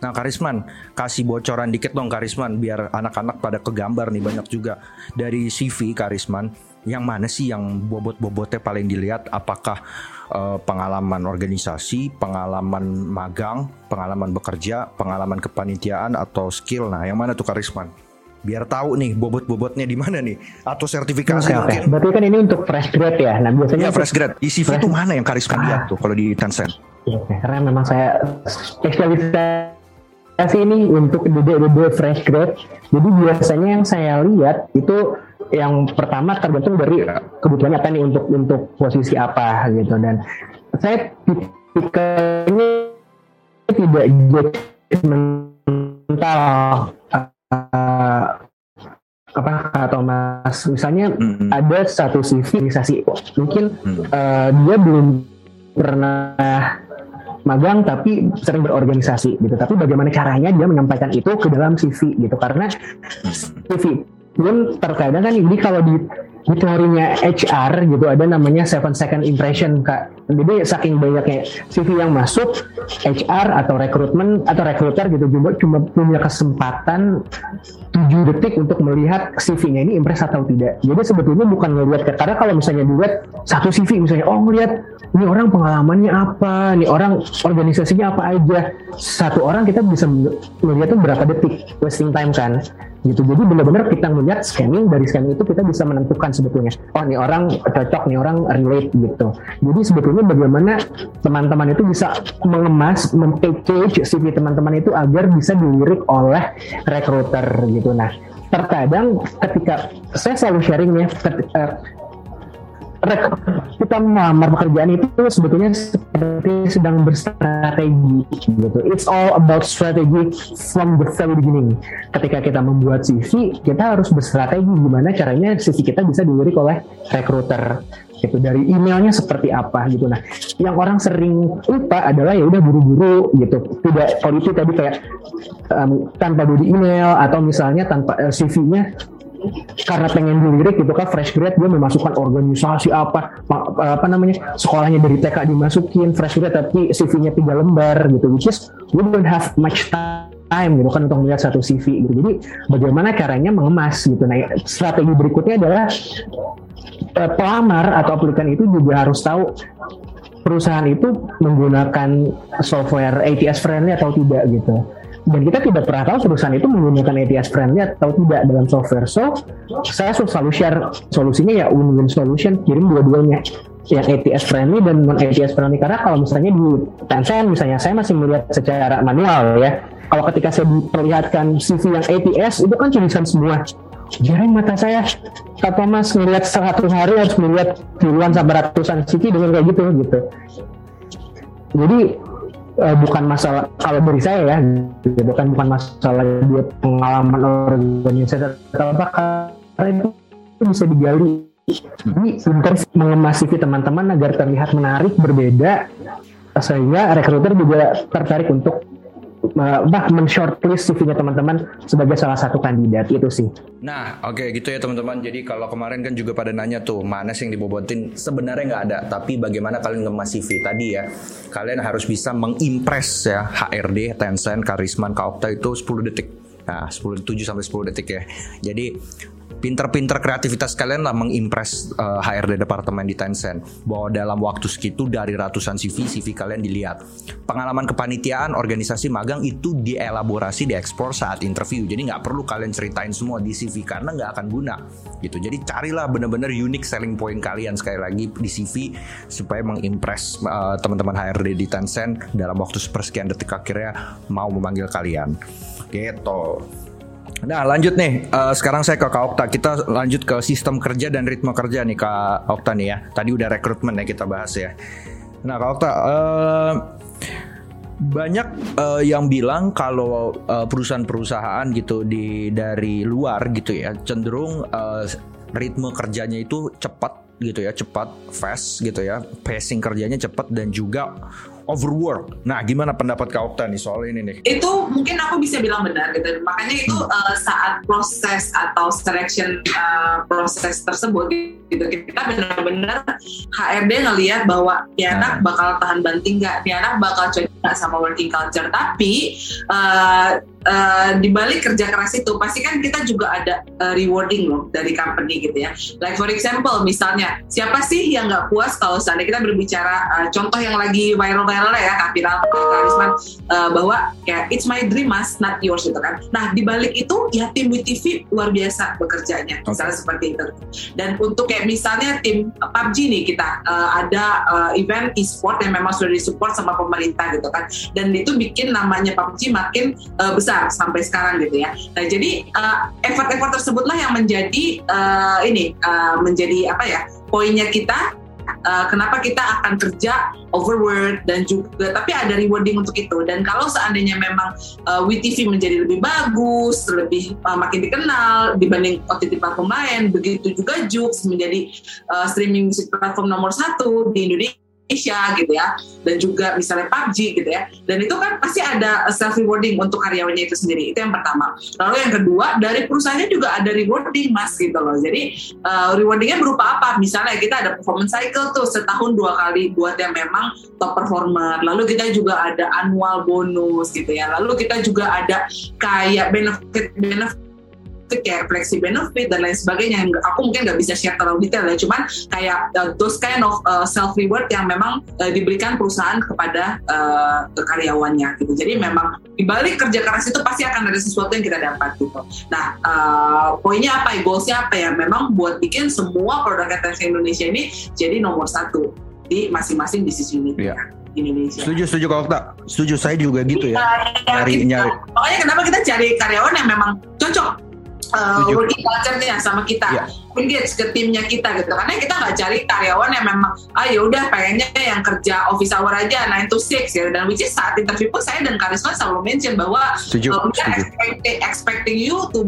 Nah Karisman kasih bocoran dikit dong Karisman biar anak-anak pada kegambar nih banyak juga dari CV Karisman yang mana sih yang bobot-bobotnya paling dilihat apakah uh, pengalaman organisasi, pengalaman magang, pengalaman bekerja, pengalaman kepanitiaan atau skill. Nah, yang mana tuh Karisman? Biar tahu nih bobot-bobotnya di mana nih atau sertifikasi okay, mungkin. Okay. Berarti kan ini untuk fresh grade ya. Nah, biasanya ya, fresh grade. Di CV itu mana yang Karisman ah. lihat tuh kalau di Tencent? Ya, karena memang saya spesialisasi ini untuk dede-dede fresh grade. Jadi biasanya yang saya lihat itu yang pertama tergantung dari kebutuhan apa nih untuk untuk posisi apa gitu. Dan saya tipikalnya tidak judgmental uh, apa atau mas misalnya -hmm. ada satu civilisasi mungkin uh, dia belum pernah magang tapi sering berorganisasi gitu. Tapi bagaimana caranya dia menyampaikan itu ke dalam CV gitu. Karena CV pun terkadang kan ini kalau di di teorinya HR gitu ada namanya seven second impression kak jadi saking banyaknya CV yang masuk HR atau rekrutmen atau recruiter gitu juga cuma punya kesempatan 7 detik untuk melihat CV-nya ini impress atau tidak jadi sebetulnya bukan ngelihat karena kalau misalnya dilihat satu CV misalnya oh ngelihat ini orang pengalamannya apa, ini orang organisasinya apa aja. Satu orang kita bisa melihat tuh berapa detik wasting time kan. Gitu. Jadi benar-benar kita melihat scanning dari scanning itu kita bisa menentukan sebetulnya. Oh, ini orang cocok, ini orang relate gitu. Jadi sebetulnya bagaimana teman-teman itu bisa mengemas, mempackage CV teman-teman itu agar bisa dilirik oleh recruiter gitu. Nah, terkadang ketika saya selalu sharing ya kita melamar pekerjaan itu sebetulnya seperti sedang berstrategi gitu. It's all about strategy from the very beginning. Ketika kita membuat CV, kita harus berstrategi gimana caranya CV kita bisa dilirik oleh recruiter gitu dari emailnya seperti apa gitu. Nah yang orang sering lupa adalah ya udah buru-buru gitu. Tidak itu tadi kayak um, tanpa body email atau misalnya tanpa uh, CV-nya karena pengen dilirik gitu kan fresh grad dia memasukkan organisasi apa apa namanya sekolahnya dari TK dimasukin fresh grad tapi CV-nya tiga lembar gitu which is we don't have much time gitu kan untuk melihat satu CV gitu. Jadi bagaimana caranya mengemas gitu. Nah strategi berikutnya adalah uh, pelamar atau aplikan itu juga harus tahu perusahaan itu menggunakan software ATS friendly atau tidak gitu dan kita tidak pernah tahu perusahaan itu menggunakan ATS friendly atau tidak dalam software. So, saya selalu share solusinya ya win-win solution, kirim dua-duanya yang ATS friendly dan non ATS friendly karena kalau misalnya di Tencent misalnya saya masih melihat secara manual ya. Kalau ketika saya diperlihatkan CV yang ATS itu kan tulisan semua. Jarang mata saya. Kak Thomas ngelihat seratus hari harus melihat puluhan sampai ratusan CV dengan kayak gitu gitu. Jadi uh, bukan masalah kalau dari saya ya gitu, bukan bukan masalah dia pengalaman organisasi atau apa karena itu bisa digali. Pinter mengemas CV teman-teman agar terlihat menarik, berbeda, sehingga rekruter juga tertarik untuk bah men-shortlist CV-nya teman-teman sebagai salah satu kandidat itu sih. Nah, oke okay, gitu ya teman-teman. Jadi kalau kemarin kan juga pada nanya tuh mana sih yang dibobotin? Sebenarnya nggak ada, tapi bagaimana kalian ngemas CV tadi ya? Kalian harus bisa mengimpress ya HRD, Tencent, Karisman, Kaokta itu 10 detik. Nah, 10 7 sampai 10 detik ya. Jadi pinter-pinter kreativitas kalian lah mengimpress uh, eh, HRD departemen di Tencent. Bahwa dalam waktu segitu dari ratusan CV CV kalian dilihat. Pengalaman kepanitiaan organisasi magang itu dielaborasi diekspor saat interview. Jadi nggak perlu kalian ceritain semua di CV karena nggak akan guna. Gitu. Jadi carilah bener-bener unique selling point kalian sekali lagi di CV supaya mengimpress uh, teman-teman HRD di Tencent dalam waktu sepersekian detik akhirnya mau memanggil kalian. Gitu Nah lanjut nih, uh, sekarang saya ke Kak Okta. Kita lanjut ke sistem kerja dan ritme kerja nih Kak Okta nih ya. Tadi udah rekrutmen ya kita bahas ya. Nah Kak Okta, uh, banyak uh, yang bilang kalau uh, perusahaan-perusahaan gitu di dari luar gitu ya cenderung uh, ritme kerjanya itu cepat gitu ya, cepat, fast gitu ya, pacing kerjanya cepat dan juga overwork. Nah, gimana pendapat Kak Okta nih soal ini nih? Itu mungkin aku bisa bilang benar gitu. Makanya itu hmm. uh, saat proses atau selection uh, proses tersebut gitu kita benar-benar HRD ngelihat bahwa ya anak nah. bakal tahan banting nggak, ya anak bakal cocok sama working culture. Tapi uh, uh, di balik kerja keras itu pasti kan kita juga ada uh, rewarding loh dari company gitu ya. Like for example misalnya siapa sih yang nggak puas kalau seandainya kita berbicara uh, contoh yang lagi viral viral ya Kak Viral, Karisman uh, bahwa kayak it's my dream mas not yours gitu kan. Nah di balik itu ya tim WTV luar biasa bekerjanya okay. misalnya seperti itu. Dan untuk kayak misalnya tim PUBG nih kita uh, ada uh, event e-sport yang memang sudah disupport sama pemerintah gitu kan. Dan itu bikin namanya PUBG makin uh, besar sampai sekarang gitu ya. Nah jadi effort-effort uh, tersebutlah yang menjadi uh, ini uh, menjadi apa ya poinnya kita uh, kenapa kita akan kerja overwork dan juga tapi ada rewarding untuk itu dan kalau seandainya memang uh, WeTV menjadi lebih bagus lebih uh, makin dikenal dibanding OTT platform lain begitu juga Jux menjadi uh, streaming platform nomor satu di Indonesia Indonesia gitu ya. Dan juga misalnya PUBG gitu ya. Dan itu kan pasti ada self rewarding untuk karyawannya itu sendiri. Itu yang pertama. Lalu yang kedua dari perusahaannya juga ada rewarding mas gitu loh. Jadi uh, rewardingnya berupa apa? Misalnya kita ada performance cycle tuh setahun dua kali buat yang memang top performer. Lalu kita juga ada annual bonus gitu ya. Lalu kita juga ada kayak benefit benefit kayak flexi benefit dan lain sebagainya. Yang aku mungkin nggak bisa share terlalu detail ya. Cuman kayak uh, those kind of uh, self reward yang memang uh, diberikan perusahaan kepada uh, karyawannya gitu. Jadi memang dibalik kerja keras itu pasti akan ada sesuatu yang kita dapat gitu. Nah uh, poinnya apa ya? Goalsnya apa ya? Memang buat bikin semua produk ETS Indonesia ini jadi nomor satu di masing-masing bisnis unit yeah. Indonesia. Setuju, setuju kalau tak. Setuju saya juga gitu ya. ya nyari, nyari. Makanya kenapa kita cari karyawan yang memang cocok uh, working culture-nya sama kita. Yeah. Engage ke timnya kita gitu. Karena kita nggak cari karyawan yang memang ah ya udah pengennya yang kerja office hour aja 9 to 6 ya. Dan which is saat interview pun saya dan Karisma selalu mention bahwa uh, expecting, expecting you to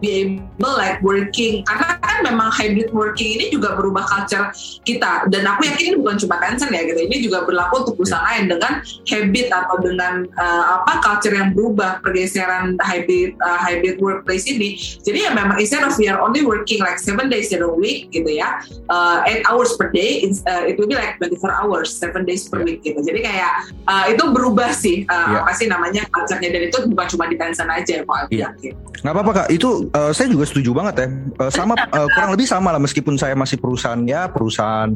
be able like working. Karena kan memang hybrid working ini juga berubah culture kita. Dan aku yakin ini bukan cuma Tencent ya gitu. Ini juga berlaku untuk perusahaan lain dengan habit atau dengan uh, apa culture yang berubah pergeseran hybrid uh, hybrid workplace ini. Jadi ya memang instead of we are only working like seven days in a week gitu ya uh, eight hours per day uh, it will be like 24 hours seven days per week gitu. Jadi kayak uh, itu berubah sih uh, yeah. apa sih namanya culture-nya. Dan itu bukan cuma di Tencent aja ya Pak yeah. nggak apa-apa kak. Itu uh, saya juga setuju banget ya. Uh, sama uh, *laughs* kurang lebih sama lah meskipun saya masih perusahaan ya perusahaan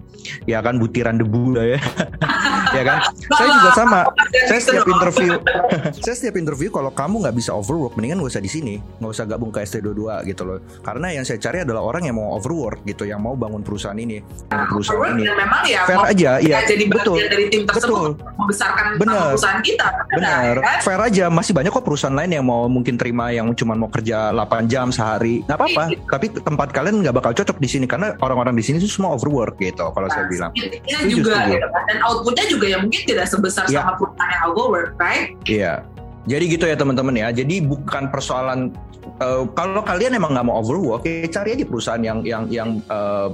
ya kan butiran debu lah ya. *laughs* ya kan. Saya juga sama. Saya setiap interview *laughs* saya setiap interview kalau kamu nggak bisa overwork mendingan gak usah di sini, nggak usah gabung ke ST22 gitu loh. Karena yang saya cari adalah orang yang mau overwork gitu, yang mau bangun perusahaan ini, bangun perusahaan ini. memang ya fair aja, iya. Jadi betul. dari tim tersebut betul. membesarkan Bener. perusahaan kita. Benar. Kan? Fair aja, masih banyak kok perusahaan lain yang mau mungkin terima yang cuma mau kerja 8 jam sehari. Hari nggak apa-apa. Tapi tempat kalian nggak bakal cocok di sini karena orang-orang di sini itu semua overwork gitu kalau nah, saya bilang itu juga ya, dan outputnya juga ya mungkin tidak sebesar yeah. sama perusahaan yang overwork right? Iya. Yeah Jadi gitu ya teman-teman ya. Jadi bukan persoalan uh, kalau kalian emang nggak mau overwork, ya cari aja perusahaan yang yang yang uh,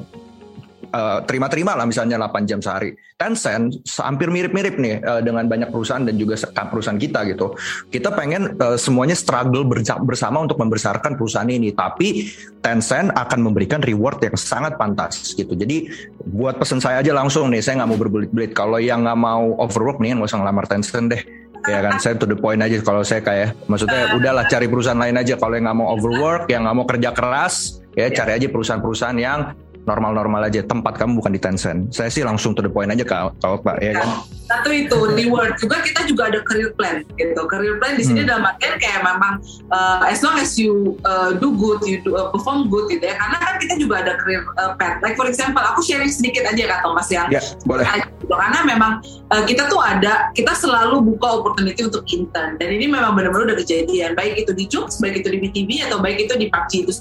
uh, terima-terima lah misalnya 8 jam sehari. Tencent hampir mirip-mirip nih uh, dengan banyak perusahaan dan juga perusahaan kita gitu. Kita pengen uh, semuanya struggle bersama untuk membesarkan perusahaan ini, tapi Tencent akan memberikan reward yang sangat pantas gitu. Jadi buat pesan saya aja langsung nih, saya nggak mau berbelit-belit. Kalau yang nggak mau overwork nih, nggak usah ngelamar Tencent deh ya kan saya to the point aja kalau saya kayak maksudnya udahlah cari perusahaan lain aja kalau yang nggak mau overwork yang nggak mau kerja keras ya cari aja perusahaan-perusahaan yang normal-normal aja. Tempat kamu bukan di Tencent. Saya sih langsung to the point aja kalau Pak ya kan? satu itu reward juga kita juga ada career plan gitu. Career plan di sini hmm. dalam artian kayak memang uh, as long as you uh, do good you do, uh, perform good gitu ya. Karena kan kita juga ada career uh, path. Like for example aku sharing sedikit aja kak Thomas yang yeah, boleh. Gitu. karena memang uh, kita tuh ada kita selalu buka opportunity untuk intern. Dan ini memang benar-benar udah kejadian. Baik itu di Jux baik itu di BTV atau baik itu di PUBG itu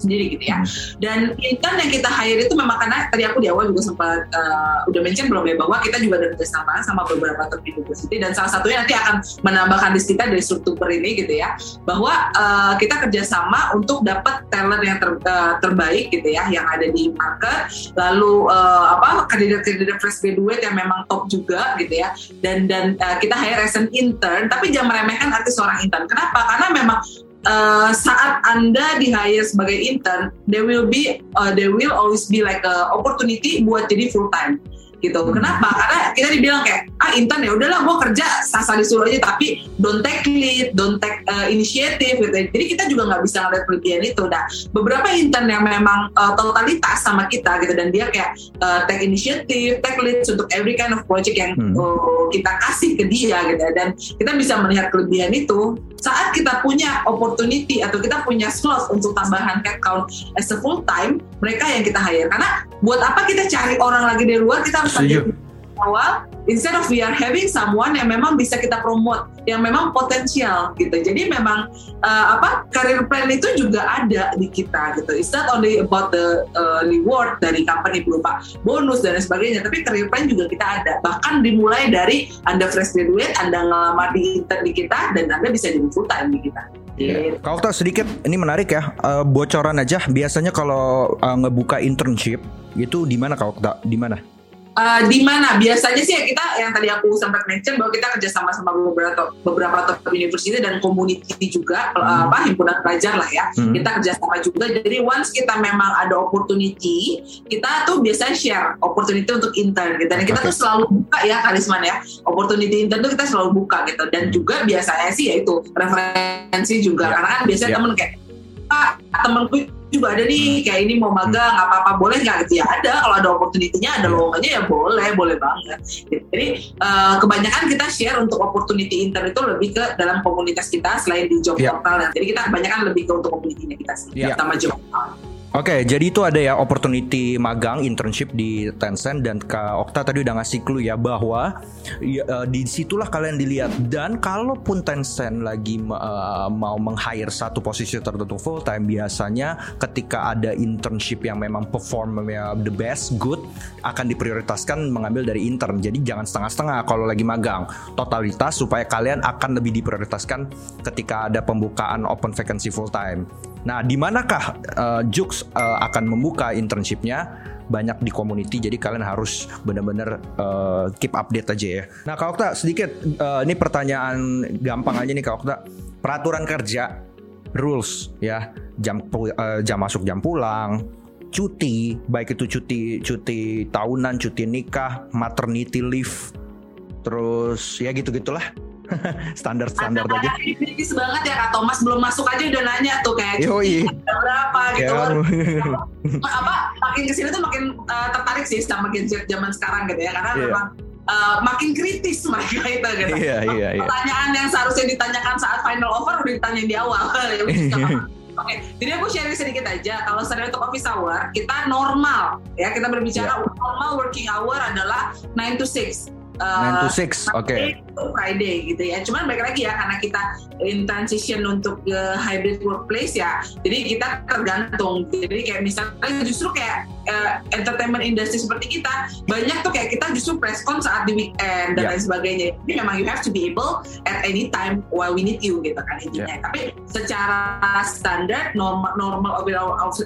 sendiri gitu ya. Hmm. Dan intern yang kita hire itu memang karena tadi aku di awal juga sempat uh, udah mention belum ya bahwa kita juga ada kerjasama sama beberapa top university dan salah satunya nanti akan menambahkan di kita dari struktur ini gitu ya bahwa uh, kita kerjasama untuk dapat talent yang ter, uh, terbaik gitu ya yang ada di market lalu uh, apa kandidat-kandidat fresh graduate yang memang top juga gitu ya dan dan uh, kita hire as an intern tapi jangan meremehkan arti seorang intern kenapa karena memang uh, saat anda di hire sebagai intern, there will be uh, there will always be like a opportunity buat jadi full time gitu. Hmm. Kenapa? Karena kita dibilang kayak ah intern ya udahlah gue kerja sasa disuruh aja tapi don't take lead, don't take uh, initiative gitu. Jadi kita juga nggak bisa ngeliat kelebihan itu. Nah beberapa intern yang memang uh, totalitas sama kita gitu dan dia kayak uh, take initiative, take lead untuk every kind of project yang hmm. uh, kita kasih ke dia gitu. Dan kita bisa melihat kelebihan itu saat kita punya opportunity atau kita punya slot untuk tambahan headcount as a full time, mereka yang kita hire. Karena buat apa kita cari orang lagi dari luar, kita harus awal instead of we are having someone yang memang bisa kita promote yang memang potensial gitu jadi memang uh, apa career plan itu juga ada di kita gitu it's not only about the uh, reward dari company berupa bonus dan sebagainya tapi career plan juga kita ada bahkan dimulai dari anda fresh graduate anda ngelamar di intern di kita dan anda bisa jadi full time di kita Yeah. Kalau tak sedikit, ini menarik ya. Uh, bocoran aja. Biasanya kalau uh, ngebuka internship itu di mana kalau tak di mana? Uh, di mana biasanya sih ya kita yang tadi aku sempat mention bahwa kita kerja sama sama beberapa beberapa top university dan community juga hmm. uh, apa himpunan pelajar lah ya hmm. kita kerja sama juga jadi once kita memang ada opportunity kita tuh biasanya share opportunity untuk intern gitu dan kita okay. tuh selalu buka ya karisman ya opportunity intern tuh kita selalu buka gitu dan hmm. juga biasanya sih ya itu referensi juga yeah. karena kan biasanya yeah. temen kayak ah temenku juga ada nih kayak ini mau magang hmm. apa apa boleh nggak gitu ya ada kalau ada opportunity-nya ada iya. lowongannya ya boleh boleh banget gitu. jadi uh, kebanyakan kita share untuk opportunity intern itu lebih ke dalam komunitas kita selain di job yeah. portal jadi kita kebanyakan lebih ke untuk community kita sih yeah. sama job portal Oke, okay, jadi itu ada ya opportunity magang internship di Tencent dan Kak Okta tadi udah ngasih clue ya bahwa ya, uh, di situlah kalian dilihat dan kalaupun Tencent lagi uh, mau meng-hire satu posisi tertentu full time biasanya ketika ada internship yang memang performnya the best good akan diprioritaskan mengambil dari intern. Jadi jangan setengah-setengah kalau lagi magang. Totalitas supaya kalian akan lebih diprioritaskan ketika ada pembukaan open vacancy full time. Nah, di manakah uh, Jux uh, akan membuka internshipnya? Banyak di community, jadi kalian harus benar-benar uh, keep update aja ya. Nah, Kak Okta sedikit uh, ini pertanyaan gampang aja nih Kak Okta. Peraturan kerja, rules ya, jam uh, jam masuk jam pulang, cuti, baik itu cuti cuti tahunan, cuti nikah, maternity leave, terus ya gitu gitulah *laughs* standar-standar aja. Kritis banget ya Kak Thomas belum masuk aja udah nanya tuh kayak Yoi. berapa gitu. Ya, apa makin ke sini tuh makin uh, tertarik sih sama gadget zaman sekarang gitu ya karena yeah. memang uh, makin kritis mereka itu gitu. Iya, iya, iya. Pertanyaan yang seharusnya ditanyakan saat final offer udah ditanya di awal. *laughs* *laughs* Oke, okay. jadi aku share sedikit aja. Kalau sering untuk office hour, kita normal ya. Kita berbicara yeah. normal working hour adalah 9 to 6. Uh, 9 to 6, oke. Okay Friday gitu ya. Cuman baik lagi ya karena kita in transition untuk ke hybrid workplace ya. Jadi kita tergantung. Jadi kayak misalnya justru kayak uh, entertainment industry seperti kita banyak tuh kayak kita justru press con saat di weekend dan yeah. lain sebagainya. Jadi memang you have to be able at any time while we need you gitu kan intinya. Yeah. Tapi secara standar normal normal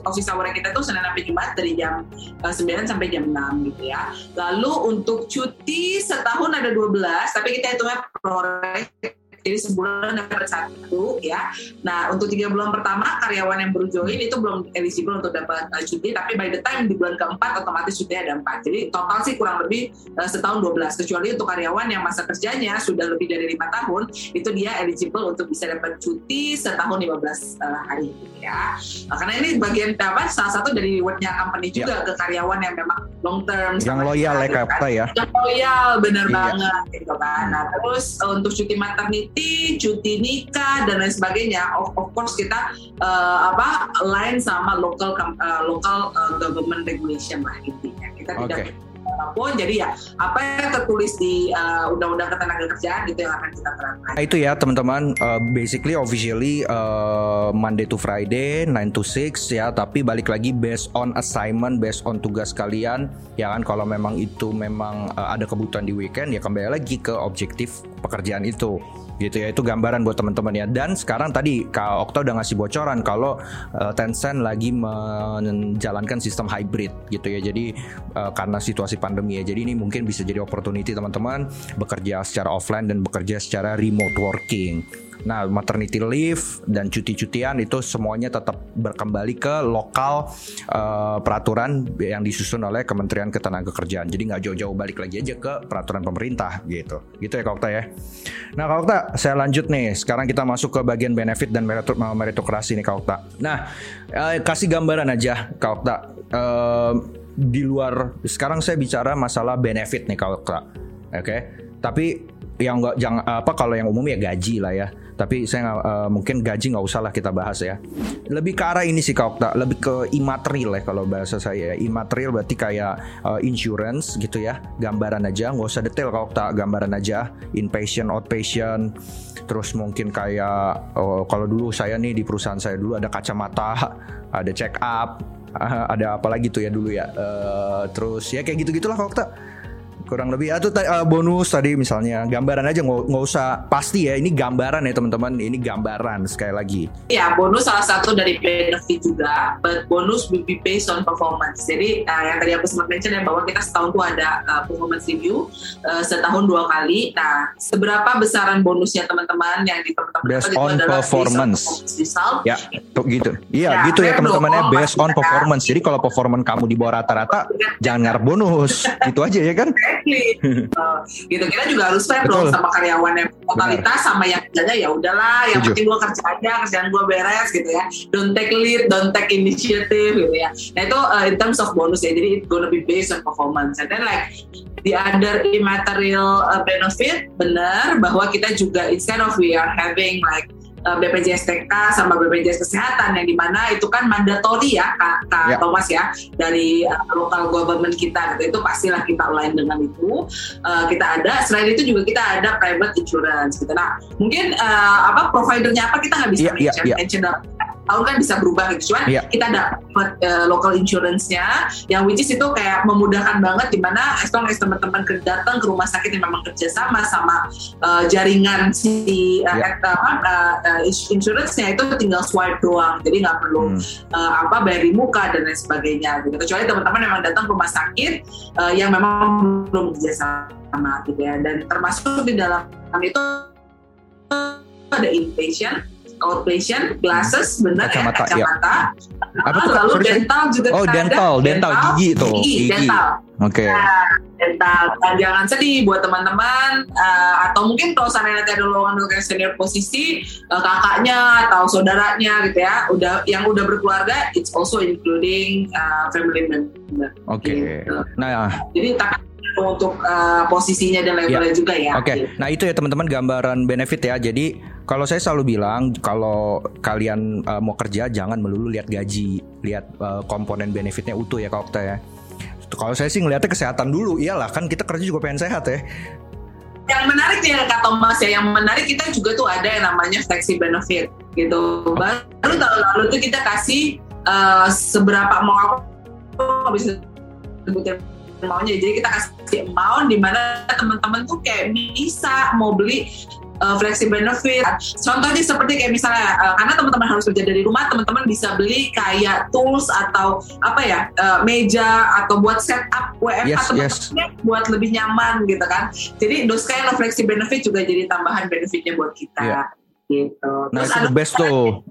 office hour kita tuh Senin sampai Jumat dari jam uh, eh, 9 sampai jam 6 gitu ya. Lalu untuk cuti setahun ada 12 tapi kita hitungnya prorate jadi sebulan dapat satu ya. Nah untuk tiga bulan pertama karyawan yang baru join itu belum eligible untuk dapat uh, cuti, tapi by the time di bulan keempat otomatis cuti ada empat. Jadi total sih kurang lebih uh, setahun 12 kecuali untuk karyawan yang masa kerjanya sudah lebih dari lima tahun itu dia eligible untuk bisa dapat cuti setahun 15 uh, hari ya. Nah, karena ini bagian apa salah satu dari rewardnya company juga ya. ke karyawan yang memang long term yang loyal ya kan? ya. Yang loyal bener iya. banget gitu kan. Nah terus uh, untuk cuti maternity cuti, cuti nikah dan lain sebagainya. Of, of course kita uh, apa lain sama local uh, local uh, government regulation lah intinya. Kita okay. tidak apa pun jadi ya apa yang tertulis di uh, undang-undang ketenaga kerjaan itu yang akan kita terapkan itu ya teman-teman uh, basically officially uh, Monday to Friday 9 to 6 ya tapi balik lagi based on assignment based on tugas kalian ya kan kalau memang itu memang uh, ada kebutuhan di weekend ya kembali lagi ke objektif pekerjaan itu gitu ya. Itu gambaran buat teman-teman ya. Dan sekarang tadi Kak Okta udah ngasih bocoran kalau uh, Tencent lagi menjalankan sistem hybrid gitu ya. Jadi uh, karena situasi pandemi ya. Jadi ini mungkin bisa jadi opportunity teman-teman bekerja secara offline dan bekerja secara remote working Nah, maternity leave dan cuti-cutian itu semuanya tetap berkembali ke lokal uh, peraturan yang disusun oleh Kementerian Ketenagakerjaan. Jadi nggak jauh-jauh balik lagi aja ke peraturan pemerintah gitu. Gitu ya Kak Okta ya. Nah Kak Okta, saya lanjut nih. Sekarang kita masuk ke bagian benefit dan meritokrasi nih Kak Okta. Nah, uh, kasih gambaran aja Kak Okta. Uh, di luar sekarang saya bicara masalah benefit nih Okta. Oke. Okay? Tapi yang nggak jangan apa kalau yang umum ya gaji lah ya. Tapi saya uh, mungkin gaji nggak usah lah kita bahas ya. Lebih ke arah ini sih kak Okta. Lebih ke imaterial ya kalau bahasa saya ya. Imaterial berarti kayak uh, insurance gitu ya. Gambaran aja. Nggak usah detail kak Okta. Gambaran aja. Inpatient outpatient. Terus mungkin kayak uh, kalau dulu saya nih di perusahaan saya dulu ada kacamata ada check up *laughs* ada apa lagi tuh ya dulu ya. Uh, terus ya kayak gitu gitulah kak Okta kurang lebih. Atau uh, bonus tadi misalnya gambaran aja nggak usah pasti ya ini gambaran ya teman-teman. Ini gambaran sekali lagi. Ya bonus salah satu dari benefit juga but bonus will be based on performance. Jadi uh, yang tadi aku sempat mention ya bahwa kita setahun tuh ada uh, performance review uh, setahun dua kali. Nah seberapa besaran bonusnya teman-teman yang di teman-teman based on performance. result. Ya tuh gitu. Iya ya, gitu ya teman-teman ya. based on performance. Jadi kalau performance kamu di bawah rata-rata jangan ngarep bonus. *laughs* Gitu aja ya kan exactly. *laughs* uh, gitu. Kita juga harus fair dong sama karyawan yang totalitas sama yang kerjanya ya udahlah yang penting gue kerja aja kerjaan gue beres gitu ya. Don't take lead don't take initiative gitu ya. Nah itu uh, in terms of bonus ya jadi it gonna be based on performance. And then like the other immaterial uh, benefit benar bahwa kita juga instead of we are having like BPJS TK sama BPJS Kesehatan yang di mana itu kan mandatori ya Kak, Kak yeah. Thomas ya dari uh, local government kita gitu. itu pastilah kita lain dengan itu uh, kita ada selain itu juga kita ada private insurance gitu nah mungkin uh, apa providernya apa kita nggak bisa yeah, mention, yeah, yeah. mention tahun kan bisa berubah gitu cuman yeah. kita dapat uh, local insurance-nya yang which is itu kayak memudahkan banget di mana as long as teman-teman datang ke rumah sakit yang memang kerja sama sama uh, jaringan si uh, yeah. uh, uh, insurance-nya itu tinggal swipe doang jadi nggak perlu hmm. uh, apa bayar di muka dan lain sebagainya gitu kecuali teman-teman memang datang ke rumah sakit uh, yang memang belum kerja sama gitu ya dan termasuk di dalam itu ada inpatient outpatient, glasses, benar kacamata, ya, kacamata. Ya. Apa tuh? Lalu sorry, dental juga Oh, dental, dental, dental, gigi tuh. Gigi, gigi. dental. Oke. Okay. Nah, dental. Dan jangan sedih buat teman-teman uh, atau mungkin kalau sana nanti ada lowongan untuk senior posisi uh, kakaknya atau saudaranya gitu ya, udah yang udah berkeluarga, it's also including uh, family member. Oke. Okay. Gitu. Nah, jadi tak untuk uh, posisinya dan levelnya ya. juga ya. Oke. Okay. Nah itu ya teman-teman gambaran benefit ya. Jadi kalau saya selalu bilang kalau kalian uh, mau kerja jangan melulu lihat gaji, lihat uh, komponen benefitnya utuh ya Kak ya. Kalau saya sih ngelihatnya kesehatan dulu, iyalah kan kita kerja juga pengen sehat ya. yang menarik ya kak Thomas ya yang menarik kita juga tuh ada yang namanya flexi benefit gitu baru tahun lalu tuh kita kasih uh, seberapa mau aku bisa sebutin maunya jadi kita kasih amount di mana teman-teman tuh kayak bisa mau beli uh, flexi benefit. Contohnya seperti kayak misalnya uh, karena teman-teman harus kerja dari rumah, teman-teman bisa beli kayak tools atau apa ya uh, meja atau buat setup WFH yes, teman-teman yes. buat lebih nyaman gitu kan. Jadi those kind of flexi benefit juga jadi tambahan benefitnya buat kita. Yeah. Gitu. Nah, Terus itu the best tuh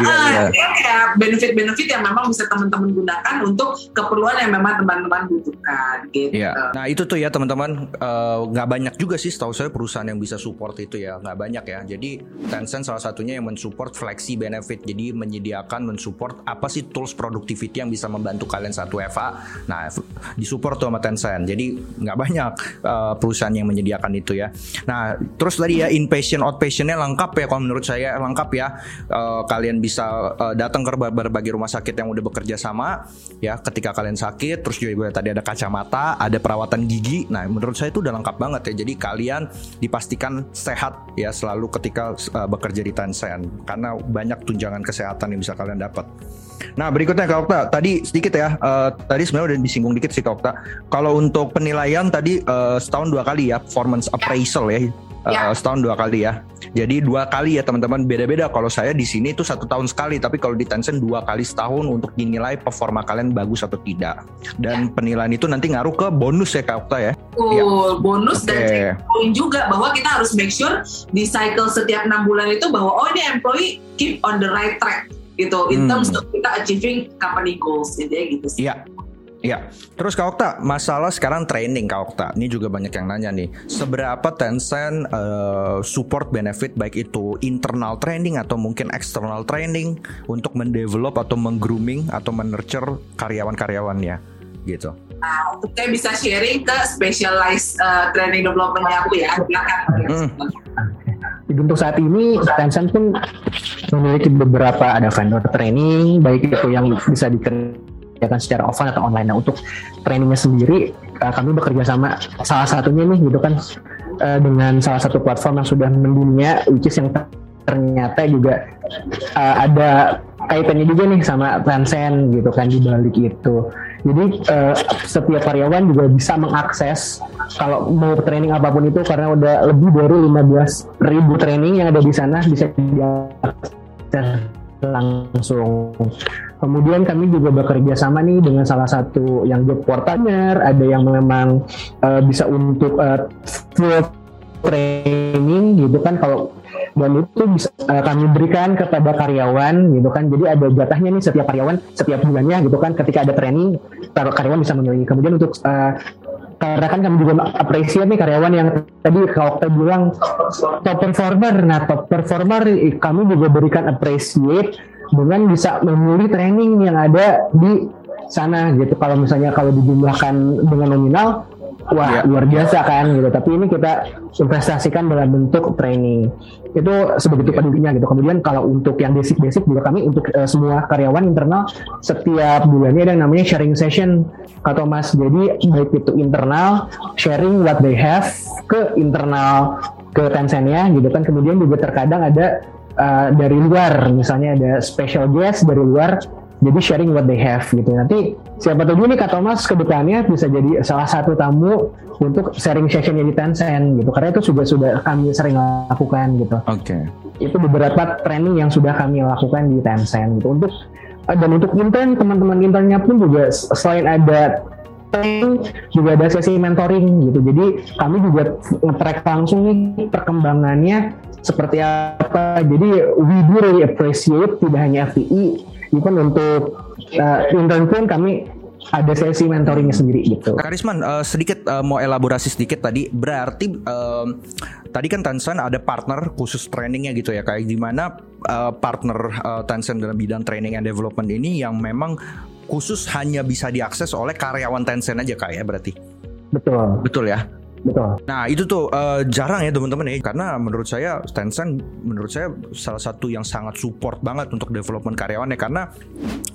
Iya. Ya, kayak benefit-benefit yang memang bisa teman-teman gunakan untuk keperluan yang memang teman-teman butuhkan gitu. Iya. Nah itu tuh ya teman-teman eh, nggak uh, banyak juga sih setahu saya perusahaan yang bisa support itu ya nggak banyak ya. Jadi Tencent salah satunya yang mensupport flexi benefit. Jadi menyediakan mensupport apa sih tools productivity yang bisa membantu kalian satu FA. Nah disupport tuh sama Tencent. Jadi nggak banyak uh, perusahaan yang menyediakan itu ya. Nah terus tadi ya inpatient outpatientnya lengkap ya kalau menurut saya lengkap ya. Uh, kalian kalian bisa uh, datang ke berbagai rumah sakit yang udah bekerja sama ya ketika kalian sakit terus juga tadi ada kacamata ada perawatan gigi nah menurut saya itu udah lengkap banget ya jadi kalian dipastikan sehat ya selalu ketika uh, bekerja di Tencent karena banyak tunjangan kesehatan yang bisa kalian dapat Nah berikutnya Kak Okta, tadi sedikit ya, uh, tadi sebenarnya udah disinggung dikit sih Kak Okta. Kalau untuk penilaian tadi uh, setahun dua kali ya, performance appraisal ya, ya. Uh, setahun dua kali ya. Jadi dua kali ya teman-teman beda-beda. Kalau saya di sini itu satu tahun sekali, tapi kalau di Tencent dua kali setahun untuk dinilai performa kalian bagus atau tidak. Dan ya. penilaian itu nanti ngaruh ke bonus ya Kak Okta ya. Oh, ya. bonus okay. dan poin juga bahwa kita harus make sure di cycle setiap enam bulan itu bahwa oh ini employee keep on the right track gitu in hmm. terms of kita achieving company goals gitu ya gitu sih. Iya. Ya, terus Kak Okta, masalah sekarang training Kak Okta. Ini juga banyak yang nanya nih. Seberapa Tencent uh, support benefit baik itu internal training atau mungkin external training untuk mendevelop atau menggrooming atau menurture karyawan-karyawannya gitu. Nah, untuk saya bisa sharing ke specialized uh, training development aku ya. Hmm. Untuk saat ini Tencent pun memiliki beberapa ada vendor training baik itu yang bisa dikerjakan dikerjakan secara offline atau online. Nah untuk trainingnya sendiri uh, kami bekerja sama salah satunya nih gitu kan uh, dengan salah satu platform yang sudah mendunia, which is yang ternyata juga uh, ada kaitannya juga nih sama Tencent gitu kan di balik itu. Jadi uh, setiap karyawan juga bisa mengakses kalau mau training apa pun itu karena udah lebih dari 15 ribu training yang ada di sana bisa diakses langsung. Kemudian kami juga bekerja sama nih dengan salah satu yang job partner, ada yang memang uh, bisa untuk uh, full training gitu kan kalau dan itu bisa uh, kami berikan kepada karyawan gitu kan. Jadi ada jatahnya nih setiap karyawan setiap bulannya gitu kan ketika ada training karyawan bisa memilih kemudian untuk uh, karena kan kami juga apresiasi nih karyawan yang tadi kalau kita bilang top performer. Nah top performer kami juga berikan appreciate dengan bisa memilih training yang ada di sana gitu. Kalau misalnya kalau dijumlahkan dengan nominal wah yeah. luar biasa kan gitu. Tapi ini kita investasikan dalam bentuk training. Itu sebegitu yeah. pedulinya gitu. Kemudian kalau untuk yang basic-basic juga kami untuk uh, semua karyawan internal setiap bulannya ada yang namanya sharing session atau mas jadi baik itu internal sharing what they have ke internal ke Tencent-nya gitu kan. Kemudian juga terkadang ada uh, dari luar. Misalnya ada special guest dari luar jadi sharing what they have gitu. Nanti siapa tahu nih Kak Thomas ke depannya bisa jadi salah satu tamu untuk sharing sessionnya di Tencent gitu. Karena itu sudah sudah kami sering lakukan gitu. Oke. Okay. itu beberapa training yang sudah kami lakukan di Tencent gitu. Untuk eh, dan untuk intern teman-teman internnya pun juga selain ada juga ada sesi mentoring gitu. Jadi kami juga nge-track langsung nih perkembangannya seperti apa. Jadi we do really appreciate tidak hanya FPI, even untuk uh, intern pun kami ada sesi mentoringnya sendiri gitu. Karisman uh, sedikit uh, mau elaborasi sedikit tadi berarti uh, tadi kan Tencent ada partner khusus trainingnya gitu ya kayak gimana uh, partner uh, Tencent dalam bidang training and development ini yang memang khusus hanya bisa diakses oleh karyawan Tencent aja kayak ya berarti. Betul. Betul ya. Betul. Nah itu tuh uh, jarang ya teman-teman ya karena menurut saya Tencent menurut saya salah satu yang sangat support banget untuk development karyawannya karena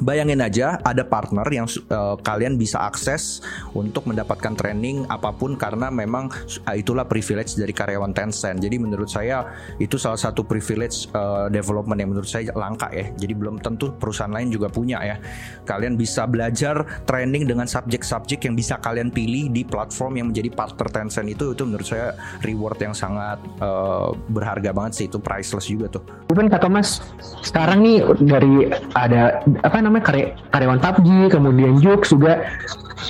bayangin aja ada partner yang uh, kalian bisa akses untuk mendapatkan training apa pun karena memang uh, itulah privilege dari karyawan Tencent. Jadi menurut saya itu salah satu privilege uh, development yang menurut saya langka ya. Jadi belum tentu perusahaan lain juga punya ya. Kalian bisa belajar training dengan subjek-subjek yang bisa kalian pilih di platform yang menjadi partner Tencent itu itu menurut saya reward yang sangat uh, berharga banget sih itu priceless juga tuh. Even kata Mas sekarang nih dari ada apa namanya karya, karyawan PUBG kemudian Jux juga